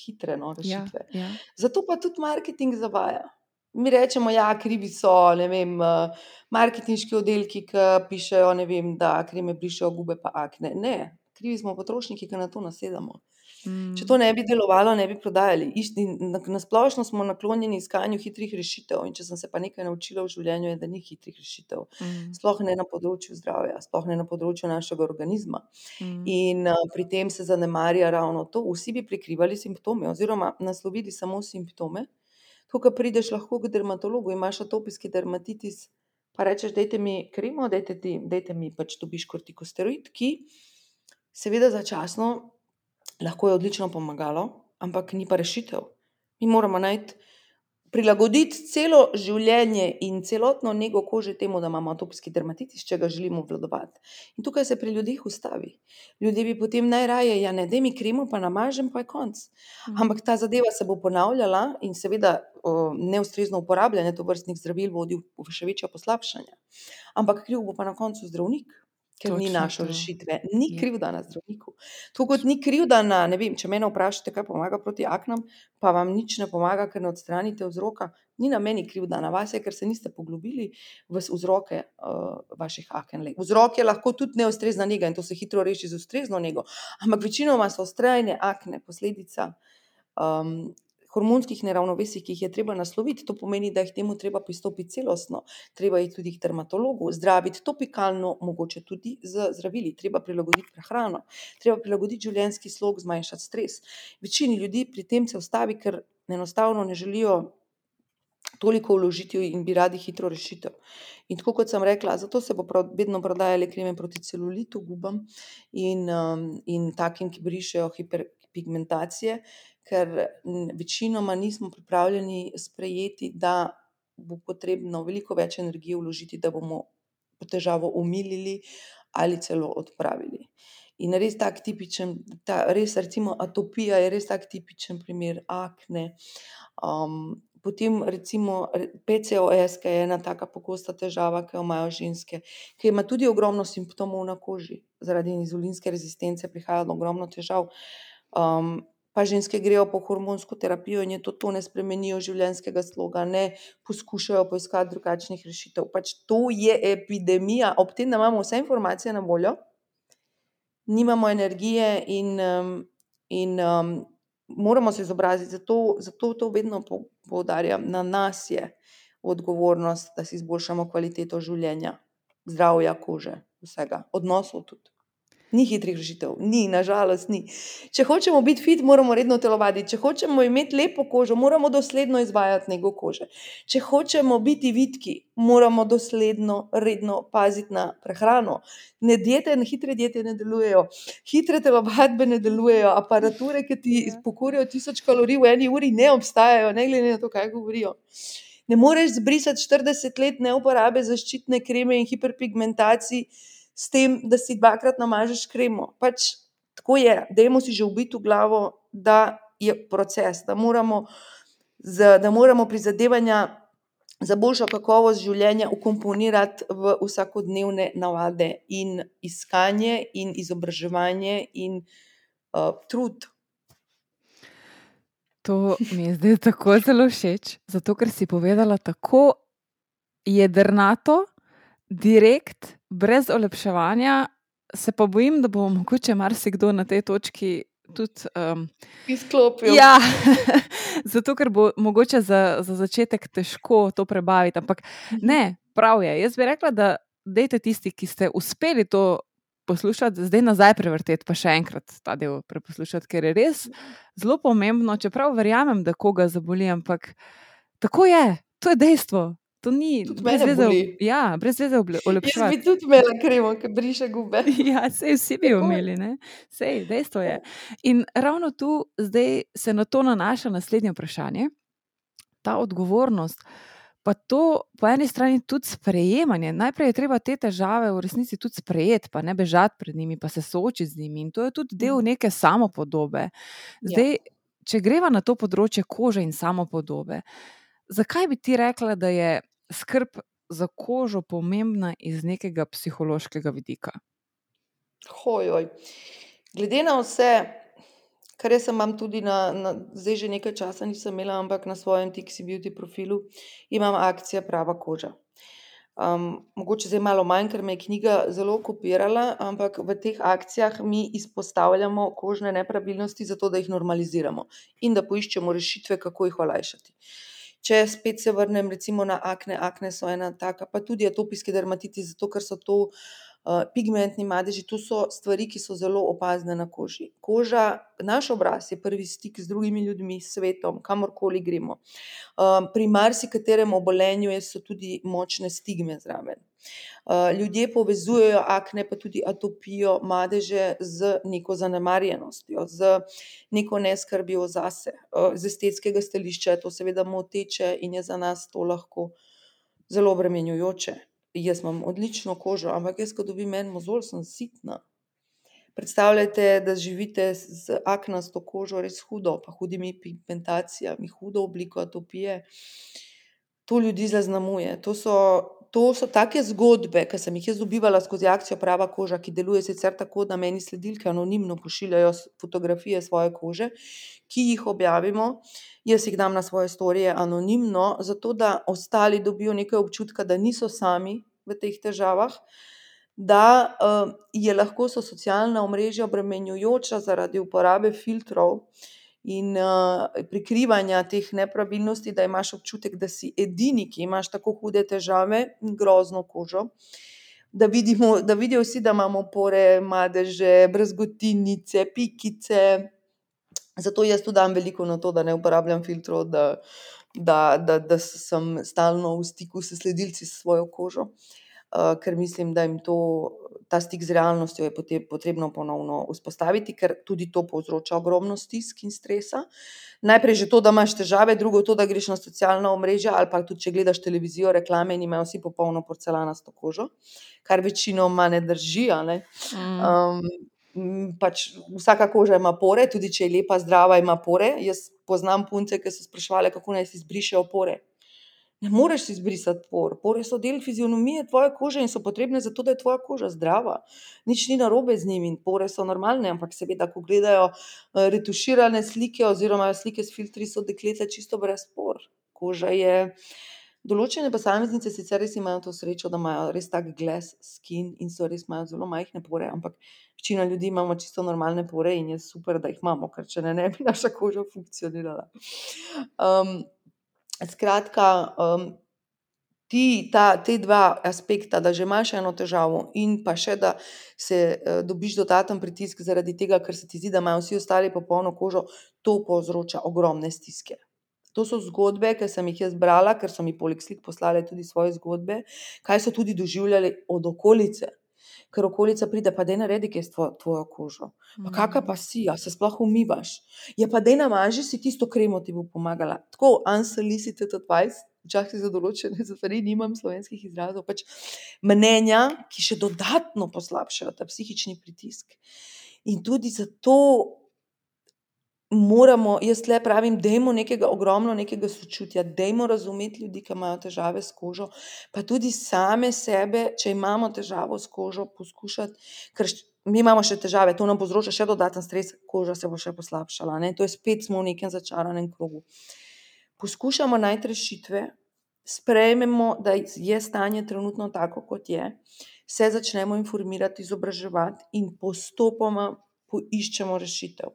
hitre no, Ja, rešitve. ja. Zato pa tudi marketing zavaja. Mi rečemo, da ja, krivi so vem, eh, marketinški oddelki, ki pišejo, vem, da kreme brišejo gube, pa akne. Ne, krivi smo potrošniki, ki na to nasedamo. Če to ne bi delovalo, ne bi prodajali. Isti, na, na splošno smo naklonjeni iskanju hitrih rešitev. In če sem se pa nekaj naučila v življenju, je, da ni hitrih rešitev. Mm. Sploh ne na področju zdravja, sploh ne na področju našega organizma. Mm. In uh, pri tem se zanemarja ravno to. Vsi bi prikrivali simptome, oziroma naslovili samo simptome. Ko prideš lahko k dermatologu, imaš atopijski dermatitis, pa rečeš, dajte mi kremo, dajte, ti, dajte mi pač dobiš kortikosteroid, ki seveda začasno lahko je odlično pomagalo, ampak ni pa rešitev. Mi moramo najti, prilagoditi celo življenje in celotno nego kože temu, da imamo atopijski dermatitis, če ga želimo obvladovati. In tukaj se pri ljudeh ustavi. Ljudje bi potem najraje, ja, ne, da mi kremo, pa namažem, pa je konc. Ampak ta zadeva se bo ponavljala in seveda neustrezno uporabljanje tovrstnih zdravil vodi v v še večje poslabšanje. Ampak kriv bo pa na koncu zdravnik, ker ni Točno našel to. rešitve. Ni Ja. krivda na zdravniku. Tako kot ni krivda na, ne vem, če mene vprašate, kaj pomaga proti aknam, pa vam nič ne pomaga, ker ne odstranite vzroka, ni na meni krivda, na vas je, ker se niste poglobili v vzroke uh, vaših aken. Vzrok je lahko tudi neustrezna nega in to se hitro reši z ustrezno nego, ampak večinoma so ustrajne akne posledica um, hormonskih neravnovesij, ki jih je treba nasloviti. To pomeni, da jih temu treba pristopiti celostno. Treba je tudi k dermatologu, zdraviti topikalno, mogoče tudi z zdravili, treba prilagoditi prehrano, treba prilagoditi življenjski slog, zmanjšati stres. Večini ljudi pri tem se ustavi, ker enostavno ne želijo toliko vložiti in bi radi hitro rešitev. In tako kot sem rekla, zato se bo prav, vedno prodajale kreme proti celulitu, gubam in, um, in takim, ki brišejo hiperpigmentacije, ker večinoma nismo pripravljeni sprejeti, da bo potrebno veliko več energije vložiti, da bomo težavo omilili ali celo odpravili. In res tak tipičen, ta, res recimo atopija je res tak tipičen primer akne. Um, potem recimo re- PCOS, ki je ena taka pogosta težava, ki jo imajo ženske, ki ima tudi ogromno simptomov na koži. Zaradi inzulinske rezistence prihaja do ogromno težav. Um, pa ženske grejo po hormonsko terapijo in je to, to ne spremenijo življenjskega sloga, ne poskušajo poiskati drugačnih rešitev. Pač to je epidemija, ob tem, da imamo vse informacije na voljo, nimamo energije in, um, in um, moramo se izobraziti. Zato, zato to vedno pou- poudarjam. Na nas je odgovornost, da si izboljšamo kvaliteto življenja, zdravja kože, vsega, odnosov tudi. Ni hitrih rešitev, ni, nažalost, ni. Če hočemo biti fit, moramo redno telovaditi. Če hočemo imeti lepo kožo, moramo dosledno izvajati nego kože. Če hočemo biti vitki, moramo dosledno, redno paziti na prehrano. Ne diete, ne hitre diete ne delujejo, hitre telovadbe ne delujejo, aparature, ki ti Ja. pokurijo tisoč kalorij v eni uri, ne obstajajo, ne glede na to, kaj govorijo. Ne moreš zbrisati 40 let neuporabe zaščitne kreme in hiperpigmentacij s tem, da si dvakrat namažeš kremo. Pač tako je. Dajmo si že vbiti v glavo, da je proces, da moramo, da moramo prizadevanja za boljšo kakovost življenja vkomponirati v vsakodnevne navade in iskanje in izobraževanje in uh, trud. To mi je zdaj tako zelo všeč, zato ker si povedala tako jedrnato, direkt, brez olepševanja. Se pa bojim, da bo mogoče marsikdo na tej točki tudi. Um, Izklopil. ja, *laughs* zato ker bo mogoče za, za začetek težko to prebaviti. Ampak ne, prav je. Jaz bi rekla, da dejte tisti, ki ste uspeli to poslušati, zdaj nazaj prevrteti, pa še enkrat ta del preposlušati, ker je res zelo pomembno. Čeprav verjamem, da koga zaboli, ampak tako je, to je dejstvo. To ni Tudi brez veze, boli. ja, brez veze oble- Jaz bi tudi imela kremo, ki briše gube. *laughs* Ja, sej vsi bi jo imeli, ne? sej, dejstvo je. In ravno tu zdaj se na to nanaša naslednje vprašanje. Ta odgovornost, pa to po eni strani tudi sprejemanje. Najprej je treba te težave v resnici tudi sprejeti, pa ne bežati pred njimi, pa se soočiti z njimi. In to je tudi del Mhm. neke samopodobe. Ja. Zdaj, če greva na to področje kože in samopodobe, zakaj bi ti rekla, da je skrb za kožo pomembna iz nekega psihološkega vidika? Hojoj. Glede na vse, kar jaz imam tudi na, na, zdaj že nekaj časa nisem imela, ampak na svojem Tixi Beauty profilu imam akcije Prava koža. Um, mogoče zdaj malo manj, ker me je knjiga zelo kopirala, ampak v teh akcijah mi izpostavljamo kožne nepravilnosti, zato da jih normaliziramo in da poiščemo rešitve, kako jih olajšati. Če spet se vrnem recimo na akne, akne so ena taka, pa tudi atopijski dermatitis, zato ker so to uh, pigmentni madeži, to so stvari, ki so zelo opazne na koži. Koža, naš obraz je prvi stik z drugimi ljudmi, svetom, kamorkoli gremo. Um, pri marsikaterem obolenju so tudi močne stigme zraven. Uh, ljudje povezujejo akne, pa tudi atopijo, madeže z neko zanemarjenostjo, z neko neskrbjo zase. Uh, z estetskega stališča je to seveda moteče in je za nas to lahko zelo obremenjujoče. Jaz imam odlično kožo, ampak jaz, ko dobim en mozolj, sem sitna. Predstavljajte, da živite z aknasto kožo, res hudo, pa hudimi pigmentacijami, hudo obliko atopije. To ljudi zaznamuje. To so, to so take zgodbe, ki sem jih jaz dobivala skozi akcijo Prava koža, ki deluje sicer tako, da meni sledilke anonimno pošiljajo fotografije svoje kože, ki jih objavimo. Jaz jih dam na svoje storije anonimno, zato da ostali dobijo nekaj občutka, da niso sami v teh težavah, da uh, je lahko so socialna omrežja obremenjujoča zaradi uporabe filtrov in uh, prikrivanja teh nepravilnosti, da imaš občutek, da si edini, ki imaš tako hude težave in grozno kožo. Da, vidimo, da vidijo vsi, da imamo pore, madeže, brazgotinice, pikice. Zato jaz tudi dam veliko na to, da ne uporabljam filtrov, da, da, da, da sem stalno v stiku s sledilci s svojo kožo, uh, ker mislim, da jim to, ta stik z realnostjo je potrebno ponovno vzpostaviti, ker tudi to povzroča ogromno stisk in stresa. Najprej že to, da imaš težave, drugo to, da greš na socialna omrežja ali pa tudi, če gledaš televizijo, reklame in imajo vsi popolno porcelanasto kožo, kar večinoma ne drži. Ne? Mm. Um, pač vsaka koža ima pore, tudi če je lepa, zdrava, ima pore. Jaz poznam punce, ki so sprašvali, kako naj si izbrišejo pore. Ne moreš izbrisati por. Pore so del fizionomije tvoje kože in so potrebne zato, da je tvoja koža zdrava. Nič ni narobe z njimi in pore so normalne, ampak seveda, ko gledajo eh, retuširane slike oziroma slike s filtri, so dekleta čisto brez por. Koža je. Določene posameznice sicer res imajo to srečo, da imajo res tak glass skin in so res imajo zelo majhne pore, ampak večina ljudi imamo čisto normalne pore in je super, da jih imamo, ker če ne, ne bi naša koža funkcionirala. Um, skratka, um, ti ta, te dva aspekta, da že imaš eno težavo, in pa še da se uh, dobiš dodaten pritisk zaradi tega, ker se ti zdi, da imajo vsi ostali popolno kožo, to povzroča ogromne stiske. To so zgodbe, ki sem jih jaz brala, ker so mi poleg slik poslali tudi svoje zgodbe, kaj so tudi doživljali od okolice ker okolica pride, pa da ne naredi, kaj s tvojo, tvojo kožo. Pa kakšna pa si, a se sploh umivaš. Je pa da namaži si tisto kremo, ti bo pomagala. Tako, unsolicited advice. Včasih za določene *laughs* stvari nimam slovenskih izrazov, pač mnenja, ki še dodatno poslabšajo ta psihični pritisk. In tudi zato moramo, jaz le pravim, da imamo nekega ogromno nekega sočutja, da imamo razumeti ljudi, ki imajo težave s kožo, pa tudi same sebe, če imamo težavo s kožo, poskušati, ker mi imamo še težave, to nam povzroča še dodaten stres, koža se bo še poslabšala. Ne? To je spet smo v nekem začaranem krogu. Poskušamo najti rešitve, sprejmemo, da je stanje trenutno tako, kot je, se začnemo informirati, izobraževati in postopoma poiščemo rešitev.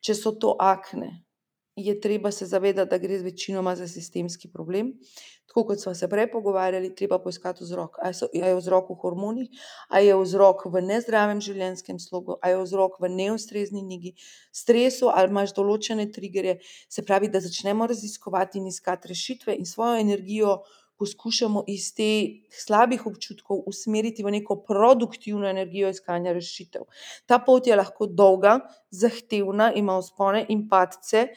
Če so to akne, je treba se zavedati, da gre večinoma za sistemski problem. Tako kot smo se prej pogovarjali, treba poiskati vzrok. Ali je vzrok v hormonih, ali je vzrok v nezdravem življenjskem slogu, ali je vzrok v neustrezni negi, stresu, ali imaš določene triggerje. Se pravi, da začnemo raziskovati in iskati rešitve in svojo energijo poskušamo iz teh slabih občutkov usmeriti v neko produktivno energijo iskanja rešitev. Ta pot je lahko dolga, zahtevna, ima vzpone in padce,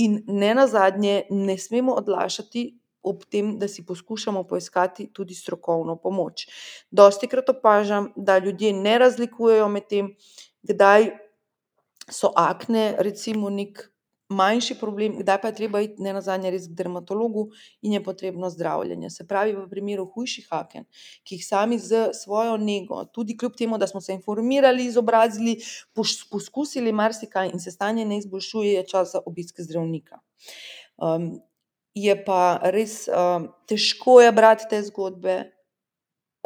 in ne nazadnje, ne smemo odlašati. Ob tem, da si poskušamo poiskati tudi strokovno pomoč. Dosti krat opažam, da ljudje ne razlikujejo med tem, kdaj so akne, recimo, nek manjši problem, kdaj pa je treba iti ne nazadnje res k dermatologu in je potrebno zdravljenje. Se pravi, v primeru hujših aken, ki jih sami z svojo nego, tudi kljub temu, da smo se informirali, izobrazili, poskusili marsikaj in se stanje ne izboljšuje, je čas za obisk zdravnika. Um, je pa res um, težko je brati te zgodbe.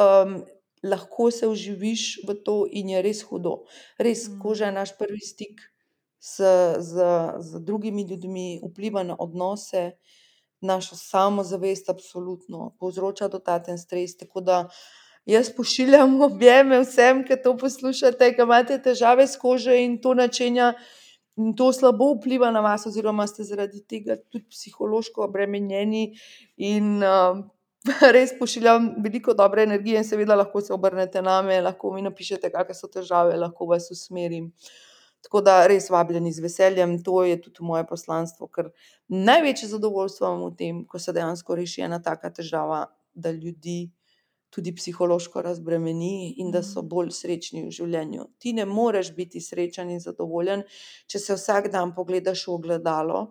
Um, Lahko se uživiš v to, in je res hudo. Res, mm. koža je naš prvi stik z, z, z drugimi ljudmi, vpliva na odnose, našo samozavest, absolutno povzroča dodaten stres. Tako da jaz pošiljam *laughs* objeme vsem, ki to poslušate, ki imate težave s kožo in to načenja. In to slabo vpliva na vas, oziroma ste zaradi tega tudi psihološko obremenjeni, in uh, *laughs* res pošiljam veliko dobre energije, in seveda lahko se obrnete na me, lahko mi napišete, kakšne so težave, lahko vas usmerim. Uh, Tako da res vabljeni z veseljem, to je tudi moje poslanstvo, ker največje zadovoljstvo imam v tem, ko se dejansko reši ena taka težava, da ljudi tudi psihološko razbremeni in da so mhm. bolj srečni v življenju. Ti ne moreš biti srečen in zadovoljen, če se vsak dan pogledaš v ogledalo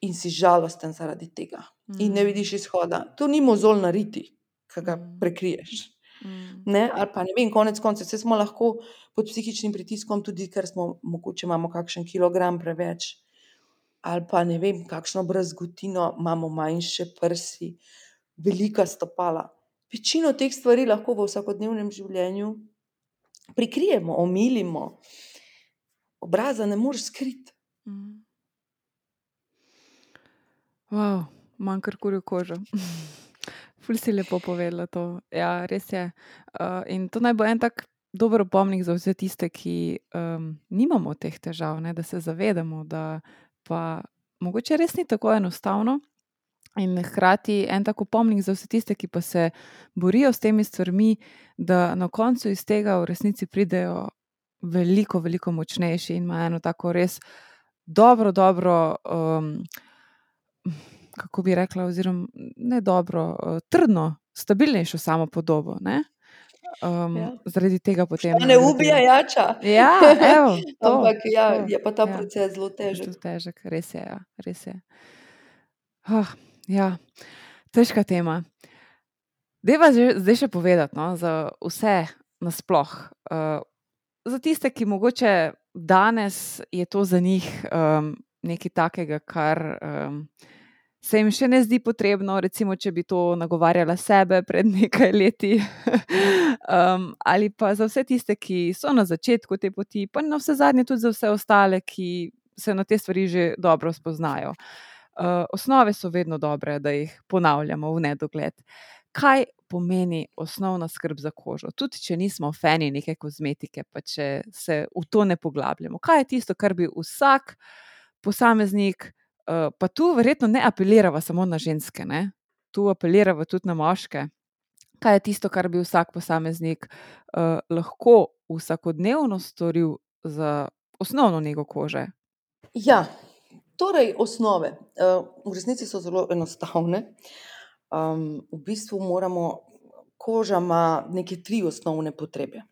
in si žalosten zaradi tega in ne mhm. vidiš izhoda. To ni mozol nariti, ki ga mhm. prekriješ. Mm. Ne, ali pa ne vem, konec koncev, vse smo lahko pod psihičnim pritiskom, tudi ker smo mogoče imamo kakšen kilogram preveč, ali pa ne vem, kakšno brazgotino, imamo manjše prsi, velika stopala. Večino teh stvari lahko v vsakodnevnem življenju prikrijemo, omilimo, obraza ne moreš skriti. Mm. Wow, manjkar kurjo kožo. *laughs* Ful si lepo povedala to. Ja, res je. Uh, in to naj bo en tak dober opomnik za vse tiste, ki um, nimamo teh težav, ne, da se zavedamo, da pa mogoče res ni tako enostavno. In hkrati en tako pomnik za vse tiste, ki pa se borijo s temi stvarmi, da na koncu iz tega v resnici pridejo veliko, veliko močnejši in imajo eno tako res dobro, dobro. Um, kako bi rekla, oziroma ne dobro, uh, trdno, stabilnejšo samo podobo. Um, ja. Zaradi tega potem. Ne ubija jača. Ja, evo, *laughs* to, Ampak ja, to, je pa ta ja. proces zelo težek. Zelo težek, res je. Ja, res je. Oh, ja. Težka tema. Deva zdaj še povedati no, za vse nasplošno. Uh, za tiste, ki mogoče danes je to za njih um, nekaj takega, kar. Um, se jim še ne zdi potrebno, recimo, če bi to nagovarjala sebe pred nekaj leti. *laughs* um, ali pa za vse tiste, ki so na začetku te poti, pa na vse zadnje tudi za vse ostale, ki se na te stvari že dobro spoznajo. Uh, osnove so vedno dobre, da jih ponavljamo v nedogled. Kaj pomeni osnovna skrb za kožo? Tudi če nismo fani neke kozmetike, pa če se v to ne poglabljamo. Kaj je tisto, kar bi vsak posameznik, uh, pa tu verjetno ne apeliramo samo na ženske, ne? tu apeliramo tudi na moške. Kaj je tisto, kar bi vsak posameznik uh, lahko vsakodnevno storil za osnovno nego kože? Ja, torej osnove. Uh, v resnici so zelo enostavne. Um, v bistvu moramo, koža ima neke tri osnovne potrebe.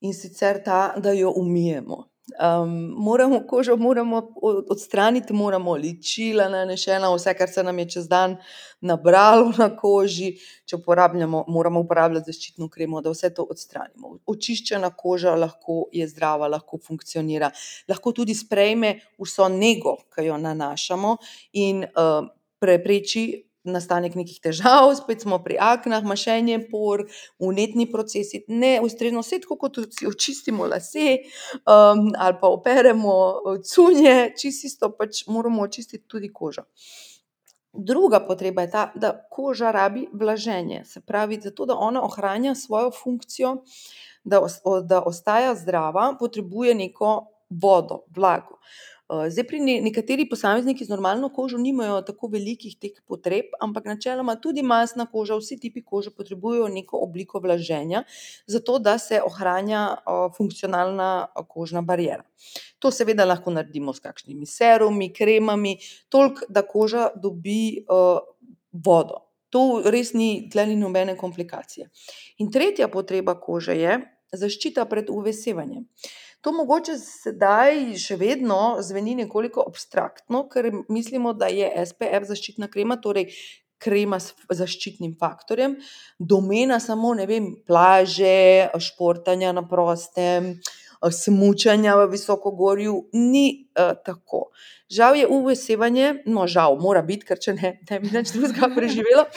In sicer ta, da jo umijemo. Um, moramo kožo moramo odstraniti, moramo ličila, nanešena, vse, kar se nam je čez dan nabralo na koži. Če uporabljamo, moramo uporabljati zaščitno kremo, da vse to odstranimo. Očiščena koža lahko je zdrava, lahko funkcionira, lahko tudi sprejme vso nego, ki jo nanašamo, in uh, prepreči nastanek nekih težav, *laughs* spet smo pri aknah, mašenje por, unetni procesi, ne ustrezno, vse kot si očistimo lase um, ali pa operemo uh, cunje, čisto pač moramo očistiti tudi kožo. Druga potreba je ta, da koža rabi vlaženje, se pravi, zato da ona ohranja svojo funkcijo, da, da ostaja zdrava, potrebuje neko vodo, vlago. Eh, zdaj, pri nekaterih posameznikih z normalno kožo nimajo tako velikih teh potreb, ampak načeloma tudi masna koža, vsi tipi kože potrebujejo neko obliko vlaženja, zato da se ohranja eh, funkcionalna eh, kožna barijera. To seveda lahko naredimo s kakšnimi serumi, kremami, toliko, da koža dobi vodo. To res ni, tle ni nobene komplikacije. In tretja potreba kože je zaščita pred UV-sevanjem. To mogoče sedaj še vedno zveni nekoliko abstraktno, ker mislimo, da je SPF zaščitna krema, torej krema s zaščitnim faktorjem, domena samo vem, plaže, športanja na prostem, smučanja v visokogorju. Ni uh, tako. Žal je UV-sevanje, no, žal, mora biti, ker če ne, ne bi več drugega *laughs* preživelo.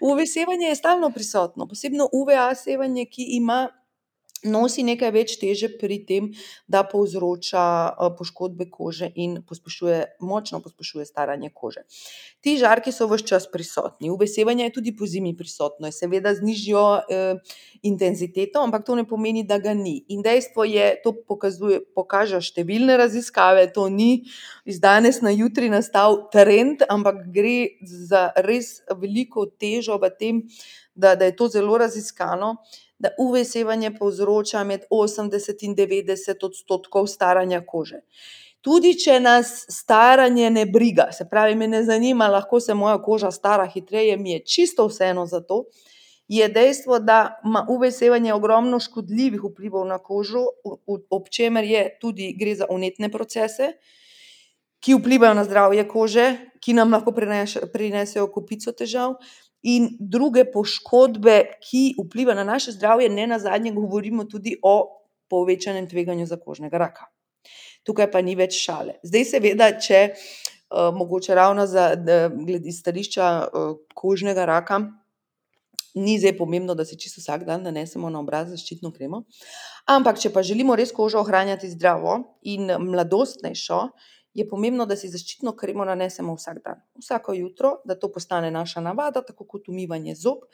UV-sevanje je stalno prisotno, posebno UVA-sevanje, ki ima nosi nekaj več teže pri tem, da povzroča poškodbe kože in pospešuje, močno pospešuje staranje kože. Ti žarki so vse čas prisotni, UV-sevanje je tudi pozimi prisotno, je seveda z nižjo eh, intenziteto, ampak to ne pomeni, da ga ni. In dejstvo je, to pokazuje, pokaže številne raziskave, to ni iz danes na jutri nastal trend, ampak gre za res veliko težo v tem, da, da je to zelo raziskano da UV-sevanje povzroča med 80 in 90 odstotkov staranja kože. Tudi če nas staranje ne briga, se pravi, me ne zanima, lahko se moja koža stara hitreje, mi je čisto vseeno za to, je dejstvo, da ima UV-sevanje ogromno škodljivih vplivov na kožo, ob čemer je tudi gre za unetne procese, ki vplivajo na zdravje kože, ki nam lahko prinesejo kupico težav in druge poškodbe, ki vplivajo na naše zdravje, ne na zadnje, govorimo tudi o povečanem tveganju za kožnega raka. Tukaj pa ni več šale. Zdaj, seveda, če uh, mogoče ravno za, glede stališča uh, kožnega raka, ni zdaj pomembno, da se čisto vsak dan nanesemo na obraz zaščitno kremo. Ampak, če pa želimo res kožo ohranjati zdravo in mladostnejšo, je pomembno, da si zaščitno kremo nanesemo vsak dan, vsako jutro, da to postane naša navada, tako kot umivanje zob.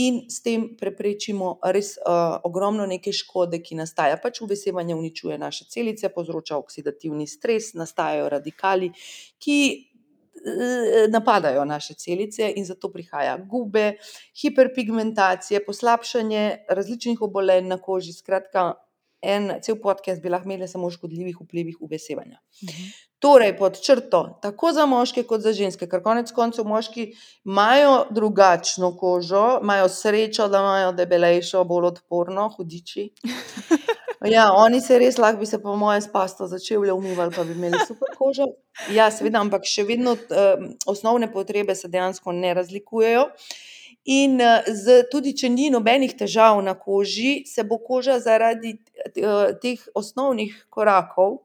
In s tem preprečimo res uh, ogromno neke škode, ki nastaja. Pač uvesevanje uničuje naše celice, povzroča oksidativni stres, nastajajo radikali, ki uh, napadajo naše celice, in zato prihaja gube, hiperpigmentacije, poslabšanje različnih obolenj na koži. Skratka, en cel podcast bi lahko imeli samo o škodljivih vplivih uvesevanja. Uh mhm. Torej, pod črto, tako za moške, kot za ženske, ker konec koncev moški imajo drugačno kožo, imajo srečo, da imajo debelejšo, bolj odporno, hudiči. *laughs* Ja, oni se res lahko bi se, po mojem, s pasto začeli umivati, pa bi imeli super kožo. Ja, seveda, ampak še vedno uh, osnovne potrebe se dejansko ne razlikujejo. In uh, z, tudi, če ni nobenih težav na koži, se bo koža zaradi uh, teh osnovnih korakov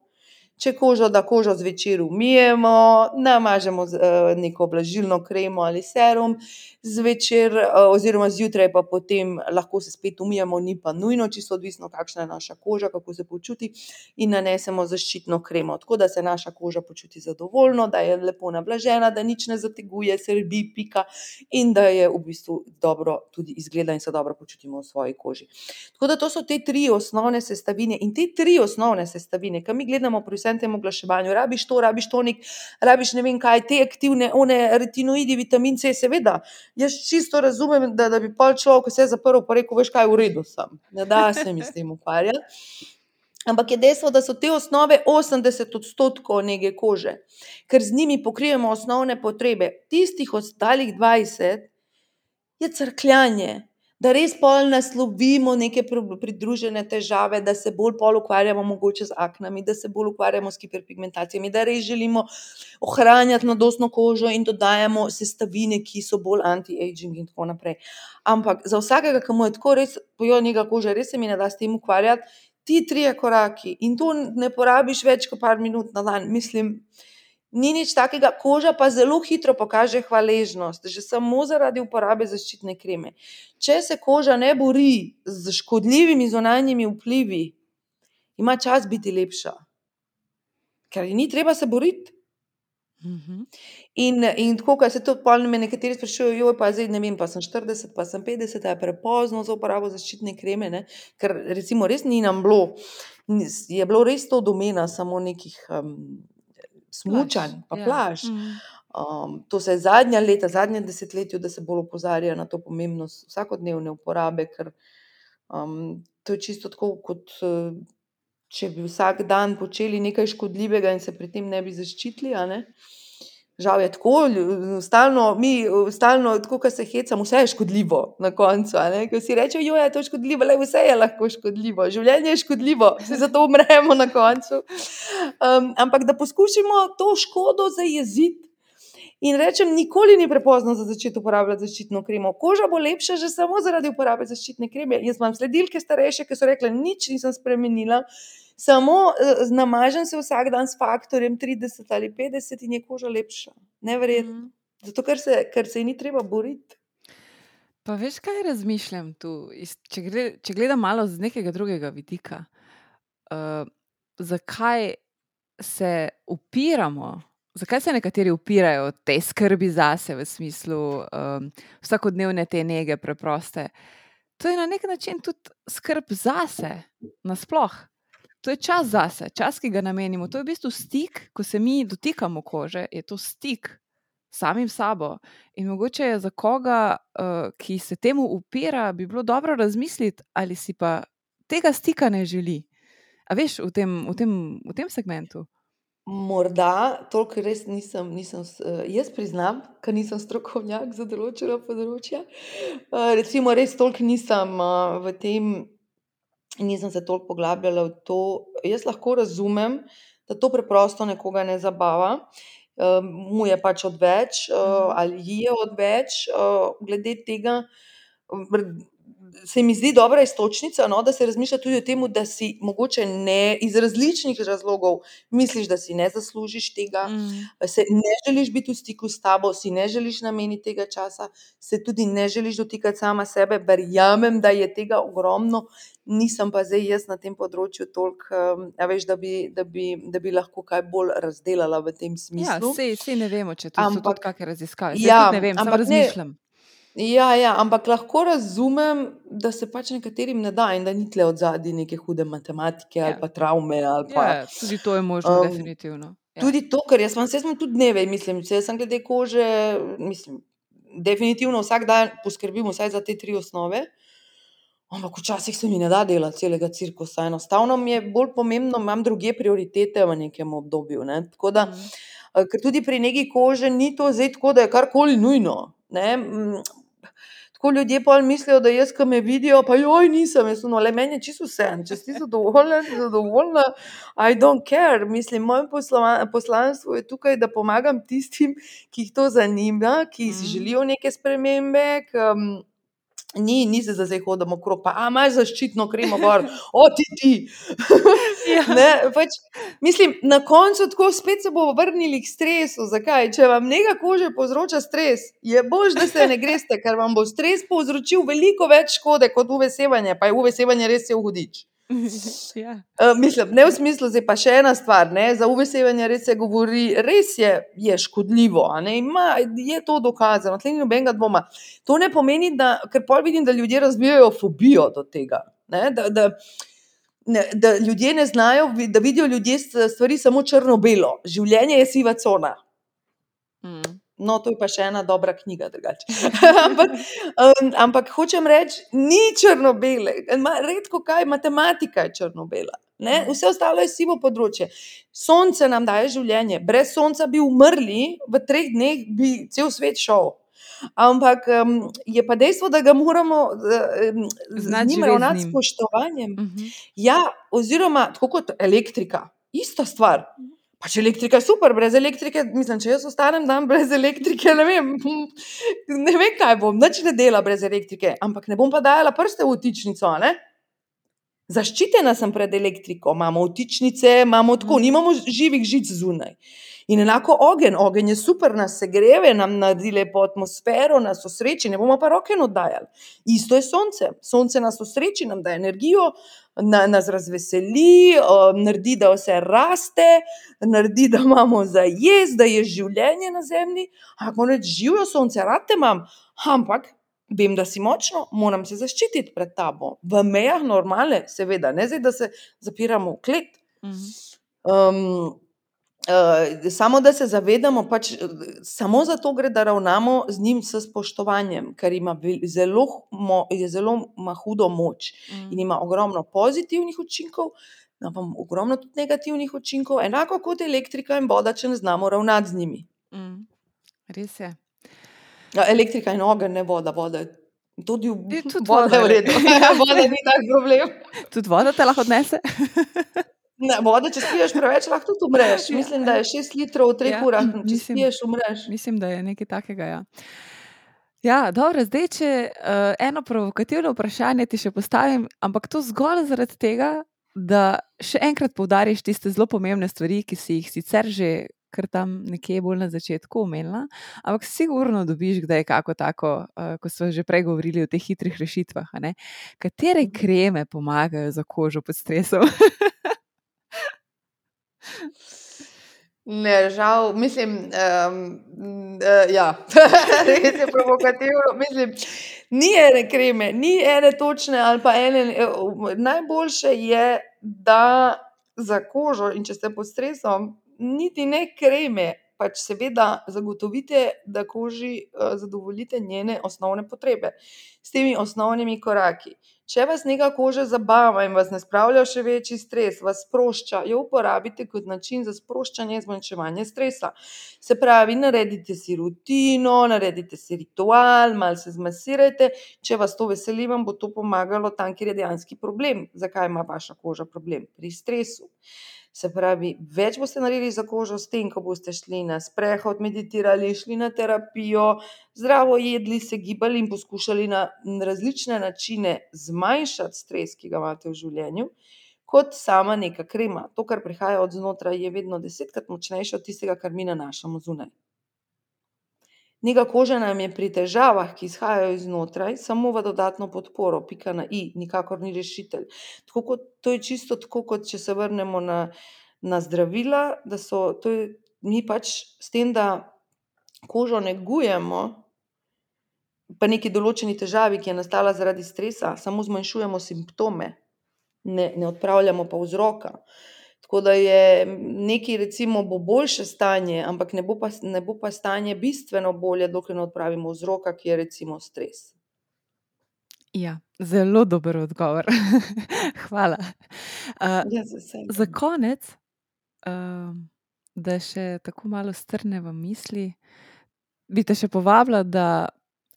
Če kožo, da kožo zvečer umijemo, namažemo z neko vlažilno kremo ali serum, zvečer oziroma zjutraj pa potem lahko se spet umijemo, ni pa nujno, čisto odvisno, kakšna je naša koža, kako se počuti, in nanesemo zaščitno kremo, tako da se naša koža počuti zadovoljno, da je lepo navlažena, da nič ne zateguje, srbi, pika in da je v bistvu dobro tudi izgleda in se dobro počutimo v svoji koži. Tako da to so te tri osnovne sestavine in te tri osnovne sestavine, ke mi gledamo pri vsem tem oglaševanju, rabiš to, rabiš tonik, rabiš ne vem kaj, te aktivne, one retinoidi, vitamin C, seveda, jaz čisto razumem, da, da bi pol človek vse zaprl pa rekel: "Veš kaj, v redu sem." Ne da se mi s tem ukvarjati. Ampak je dejstvo, da so te osnove osemdeset odstotkov nege kože. Ker z njimi pokrijemo osnovne potrebe. Tistih ostalih dvajset je crkljanje. Da res pol naslovimo neke pridružene težave, da se bolj pol ukvarjamo mogoče z aknami, da se bolj ukvarjamo s hiperpigmentacijami, da res želimo ohranjati mladostno kožo in dodajamo sestavine, ki so bolj antiaging in tako naprej. Ampak za vsakega, ke mu je tako res nega kože, res se mi ne da s tem ukvarjati, ti trije koraki, in to ne porabiš več kot par minut na dan, mislim, ni nič takega, koža pa zelo hitro pokaže hvaležnost, že samo zaradi uporabe zaščitne kreme. Če se koža ne bori s škodljivimi zunanjimi vplivi, ima čas biti lepša. Ker ji ni treba se boriti. In, in tako ke se tudi pol me nekateri sprašujejo: pa zdaj, ne vem, pa sem štirideset pa sem petdeset, a je prepozno za uporabo zaščitne kreme, ne?" Ker recimo res ni nam bilo, je bilo res to domena samo nekih smučanj pa plaž. to se je zadnja leta, zadnjem desetletju, da se bolj opozarja na to pomembnost vsakodnevne uporabe, ker to je čisto tako, kot če bi vsak dan počeli nekaj škodljivega in se pri tem ne bi zaščitili, ne. Žal je tako, stalno mi, stalno tako, ke se hecamo, vse je škodljivo na koncu, ke vsi rečejo: a je to škodljivo." Glej, vse je lahko škodljivo, življenje je škodljivo, saj zato umremo na koncu. ampak da poskušamo to škodo zajeziti in rečem, nikoli ni prepozno za začeti uporabljati zaščitno kremo. Koža bo lepša že samo zaradi uporabe zaščitne kreme, jaz imam sledilke starejše, ke so rekle: "Nič nisem spremenila, samo namažem se vsak dan s Factorjem trideset ali petdeset in je koža lepša." Neverjetno. Zato, ker se, ker se ji ni treba boriti. Pa veš, kaj razmišljam tu? če če gledam malo z nekega drugega vidika. zakaj se upiramo, zakaj se nekateri upirajo tej skrbi zase v smislu vsakodnevne te nege preproste? To je na neki način tudi skrb zase, nasploh. To je čas zase, čas, ki ga namenimo, to je v bistvu stik, ko se mi dotikamo kože, je to stik samim sabo. In mogoče je za koga, ki se temu upira, bi bilo dobro razmisliti, ali si pa tega stika ne želi. A veš, v tem, v tem, v tem segmentu. Morda, toliko res nisem, nisem jaz priznam, ke nisem strokovnjak za določena področja, recimo res toliko nisem v tem, nisem se toliko poglabljala v to, jaz lahko razumem, da to preprosto nekoga ne zabava. mu je pač odveč, ali ji je odveč, glede tega, se mi zdi dobra iztočnica, no, da se razmišlja tudi o tem, da si mogoče ne, iz različnih razlogov misliš, da si ne zaslužiš tega, se ne želiš biti v stiku s tabo, si ne želiš nameniti tega časa, se tudi ne želiš dotikati sama sebe, verjamem, da je tega ogromno, nisem pa zdaj jaz na tem področju toliko, a veš, da bi, da bi, da bi lahko kaj bolj razdelala v tem smislu. Ja, saj, saj ne vemo, če to so tudi kake raziskave, saj Ja, ne vem, ampak ne. Ja, ja, ampak lahko razumem, da se pač nekaterim ne da in da ni tule odzadaj neke hude matematike ali Ja. pa travme ali pa... Ja, tudi to je možno, definitivno. Ja. Tudi to, ker jaz imam, saj jaz imam tudi dneve, mislim, saj jaz sem glede kože, mislim, definitivno vsak dan poskrbim vsaj za te tri osnove, ampak včasih se mi ne da delati celega cirkusa, enostavno mi je bolj pomembno, imam drugje prioritete v nekem obdobju, ne, tako da, ker tudi pri negi kože ni to zdaj tako, da je karkoli nujno, ne, Tako ljudje pol mislijo, da jaz, ke me vidijo, pa: nisem." Jaz ono: "Glej, meni je čisto vseeno, če si zadovoljen, si zadovoljna, I don't care." Mislim, moje poslanstvo je tukaj, da pomagam tistim, ki jih to zanima, ki si želijo neke spremembe, ke Ni, ni se zdaj hodimo okrog, pa imaš zaščitno kremo, gor, o ti. *laughs* Ja. ne, pač, mislim, na koncu tako spet se bomo vrnili k stresu. Zakaj? Če vam neka koža povzroča stres, je bolj, da se ne greste, ker vam bo stres povzročil veliko več škode kot uvesevanje, pa je uvesevanje res je vhodič. *laughs* Ja. Uh, mislim, ne v smislu, zdaj pa še ena stvar. Ne, za uvesevanje res se govori, res je, je škodljivo. Ne, ima, je to dokazano, tle ni nobenega dvoma. To ne pomeni, da, ker pol vidim, da ljudje razvijajo fobijo do tega. Ne, da, da, ne, da ljudje ne znajo, da vidijo ljudje stvari samo črno-belo. Življenje je siva cona. No, to je pa še ena dobra knjiga. drugače. *laughs* ampak, um, ampak hočem reči, ni črno-bele. Redko kaj, matematika je črno-bela. Ne? Mhm. Vse ostalo je sivo področje. Sonce nam daje življenje. Brez sonca bi umrli, v treh dneh bi cel svet šel. Ampak um, je pa dejstvo, da ga moramo uh, z njim ravnati s spoštovanjem. Mhm. Ja, oziroma tako kot elektrika, ista stvar. Pač elektrika je super, brez elektrike, mislim, če jaz ostanem dan brez elektrike, ne vem, ne vem kaj bom, nič ne dela brez elektrike, ampak ne bom pa dajala prste v ne? Zaščitena sem pred elektriko, imamo vtičnice, imamo tako, Mhm. nimamo živih žic zunaj. In enako ogenj, ogenj je super, nas segreve, nam naredi lepo atmosfero, nas osreči, ne bomo pa roke oddajali. Isto je sonce. Sonce nas osreči, nam da energijo, na, nas razveseli, uh, naredi, da vse raste, naredi, da imamo za jesti, da je življenje na zemlji. Ampak reči, živijo sonce, rad te imam, ampak vem, da si močno, moram se zaščititi pred tabo. V mejah normale, seveda, ne zdaj, da se zapiramo v klet. Mhm. Um, uh, samo da se zavedamo, pač, eh, samo zato gre, da ravnamo z njim s spoštovanjem, ker ima zelo, mo, je zelo ima hudo moč in Mhm. ima ogromno pozitivnih učinkov, ima pa ogromno tudi negativnih učinkov, enako kot elektrika in voda, če ne znamo ravnati z njimi. Mhm. Res je. Ja, elektrika in ogenj, ne voda, voda. je Tudi, v- tudi voda je v voda, ja. redu, *laughs* Ja, voda ni tak problem. Tudi voda te lahko odnese. *laughs* Ne, voda, če spiješ preveč, lahko tudi umreš. Ja. Mislim, da je 6 litrov v 3 Ja, urah, če mislim- spiješ, umreš. Mislim, da je nekaj takega. Ja, ja dobro, zdaj, če uh, eno provokativno vprašanje ti še postavim, ampak to zgolj zaradi tega, da še enkrat poudariš tiste zelo pomembne stvari, ki si jih sicer že kar tam nekje bolj na začetku omenila, ampak sigurno dobiš kdaj kako tako, uh, ko smo že prej govorili o teh hitrih rešitvah. Katere Mhm. kreme pomagajo za kožo pod stresom? *laughs* Ne, žal, mislim, um, uh, ja, *laughs* res je provokativno. Mislim, ni ene kreme, ni ene točne ali pa ene. eh, Najboljše je, da za kožo in če ste pod stresom, niti ne kreme, pač seveda zagotovite, da koži uh, zadovoljite njene osnovne potrebe s temi osnovnimi koraki. Če vas neka koža zabava in vas ne spravlja v še večji stres, vas sprošča, jo uporabite kot način za sproščanje in zmanjševanje stresa. Se pravi, naredite si rutino, naredite si ritual, malo se zmasirajte. Če vas to veseli, vam bo to pomagalo tam, kjer je dejanski problem. Zakaj ima vaša koža problem? Pri stresu. Se pravi, več boste naredili za kožo s tem, ko boste šli na sprehod, meditirali, šli na terapijo, zdravo jedli, se gibali in poskušali na različne načine zmanjšati stres, ki ga imate v življenju, kot sama neka krema. To, kar prihaja od znotraj, je vedno desetkrat močnejše od tistega, kar mi nanašamo zunaj. Neka koža nam je pri težavah, ki izhajajo iznotraj, samo v dodatno podporo, pika na i, nikakor ni rešitelj. Tako kot, to je čisto tako, kot če se vrnemo na, na zdravila, da so to je, mi pač s tem, da kožo negujemo, pa neki določeni težavi, ki je nastala zaradi stresa, samo zmanjšujemo simptome, ne, ne odpravljamo pa vzroka. Tako da je neki, recimo, bo boljše stanje, ampak ne bo, pa, ne bo pa stanje bistveno bolje, dokler ne odpravimo vzroka, ki je recimo stres. Ja, zelo dober odgovor. *laughs* Hvala. Uh, Ja, z veseljem. za konec, uh, da še tako malo strnemo misli, bi te še povabila, da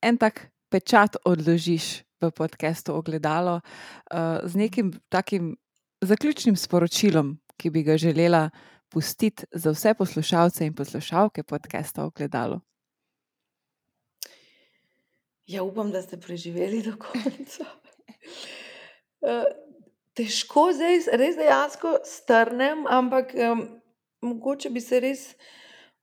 en tak pečat odložiš v podkastu Ogledalo uh, z nekim takim zaključnim sporočilom, ki bi ga želela pustiti za vse poslušalce in poslušalke podcasta Ogledalo. Ja, upam, da ste preživeli do konca. *laughs* Eh, težko zdaj res dejansko strnem, ampak um, mogoče bi se res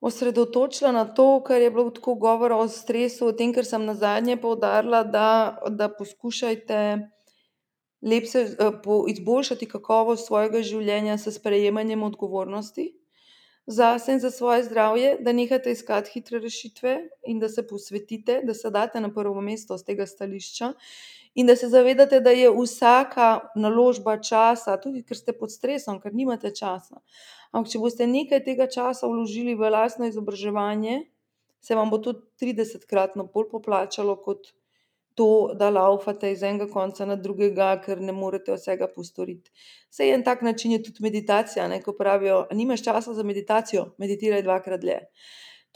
osredotočila na to, kar je bilo tako govora o stresu, o tem, kar sem na zadnje poudarila, da, da poskušajte lepše uh, izboljšati kakovost svojega življenja s sprejemanjem odgovornosti zase in za svoje zdravje, da nehate iskati hitre rešitve in da se posvetite, da se date na prvo mesto z tega stališča. In da se zavedate, da je vsaka naložba časa, tudi ker ste pod stresom, ker nimate časa. Ampak, če boste nekaj tega časa vložili v lastno izobraževanje, se vam bo to 30-kratno bolj poplačalo kot to, da laufate iz enega konca na drugega, ker ne morete vsega postoriti. Vse en tak način je tudi meditacija. Ne? Ko pravijo, nimaš časa za meditacijo, meditiraj dvakrat dlje.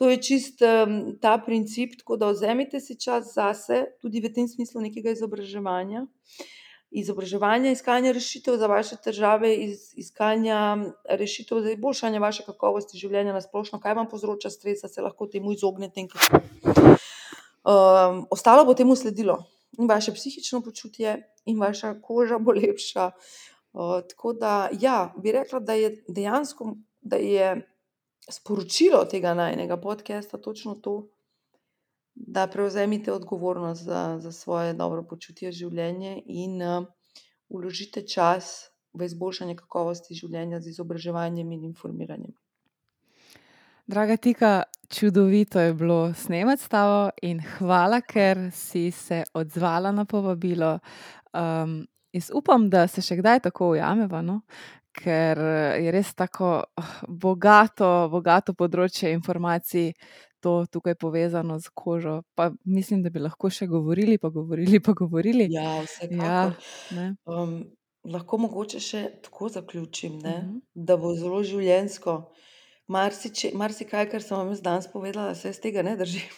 To je čist um, ta princip, tako da vzemite si čas zase, tudi v tem smislu nekega izobraževanja. Izobraževanje, iskanje rešitev za vaše težave, iz, iskanja rešitev za izboljšanje vaše kakovosti življenja, na splošno, kaj vam povzroča stres, da se lahko temu izognete. Um, ostalo bo temu sledilo, in vaše psihično počutje, in vaša koža bo lepša. Uh, tako da, ja, bi rekla, da je dejansko da je sporočilo tega najnega podcasta točno to, da prevzemite odgovornost za, za svoje dobro počutje življenja in uh, uložite čas v izboljšanje kakovosti življenja z izobraževanjem in informiranjem. Draga Tika, čudovito je bilo snemati s tabo in hvala, ker si se odzvala na povabilo. Um, jaz upam, da se še kdaj tako ujameva, no? ker je res tako oh, bogato, bogato področje informacij. To tukaj povezano z kožo. Pa mislim, da bi lahko še govorili, pa govorili, pa govorili. Ja, vsekakor. Ja, um, lahko mogoče še tako zaključim, uh mhm. -huh. da bo zelo življensko marsikaj, marsi kar sem vam danes povedala, se iz tega ne drži. *laughs*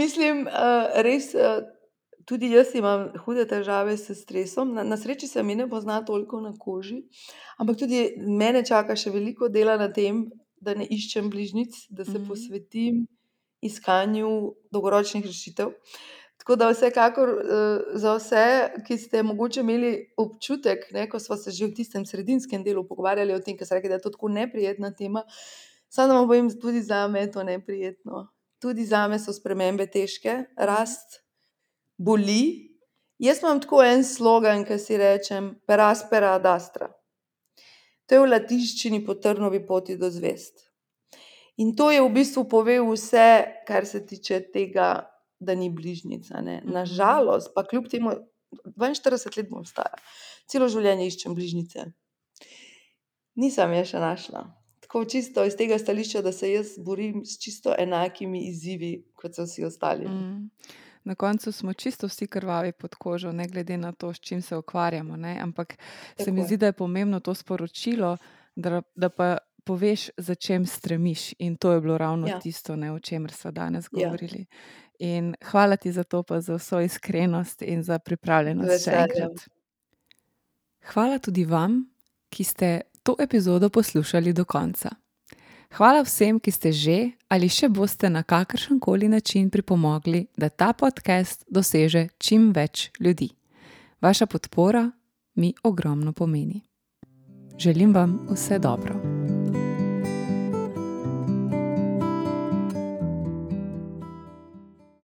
Mislim, uh, res, uh, tudi jaz imam hude težave s stresom. Na, na sreči se mi ne pozna toliko na koži, ampak tudi mene čaka še veliko dela na tem, da ne iščem bližnjic, da se mm -hmm. posvetim iskanju dolgoročnih rešitev. Tako da, vsekakor uh, za vse, ki ste morda imeli občutek, ne, ko smo se že v tistem sredinskem delu pogovarjali o tem, rekli, da je to tako neprijetna tema. Samo da vam povem, tudi za me je to neprijetno. Tudi za me so spremembe težke, rast boli. Jaz imam tako en slogan, ki si rečem: Peraspera ad astra. To je v latinščini po trnovi poti do zvest. In to je v bistvu pove vse, kar se tiče tega da ni bližnjica. Ne. Mhm. Nažalost, pa kljub temu, 42 let bom stara, celo življenje iščem bližnjice. Nisem je še našla. Tako čisto iz tega stališča, da se jaz borim s čisto enakimi izzivi, kot so vsi ostali. Mm. Na koncu smo čisto vsi krvavi pod kožo, ne glede na to, s čim se ukvarjamo. Ne? Ampak Tako se mi je. zdi, da je pomembno to sporočilo, da, da pa poveš, za čem stremiš. In to je bilo ravno ja. tisto, ne, o čemer smo danes ja. govorili. In hvala ti za to, pa za vso iskrenost in za pripravljenost še enkrat. Hvala tudi vam, ki ste to epizodo poslušali do konca. Hvala vsem, ki ste že ali še boste na kakršen koli način pripomogli, da ta podcast doseže čim več ljudi. Vaša podpora mi ogromno pomeni. Želim vam vse dobro.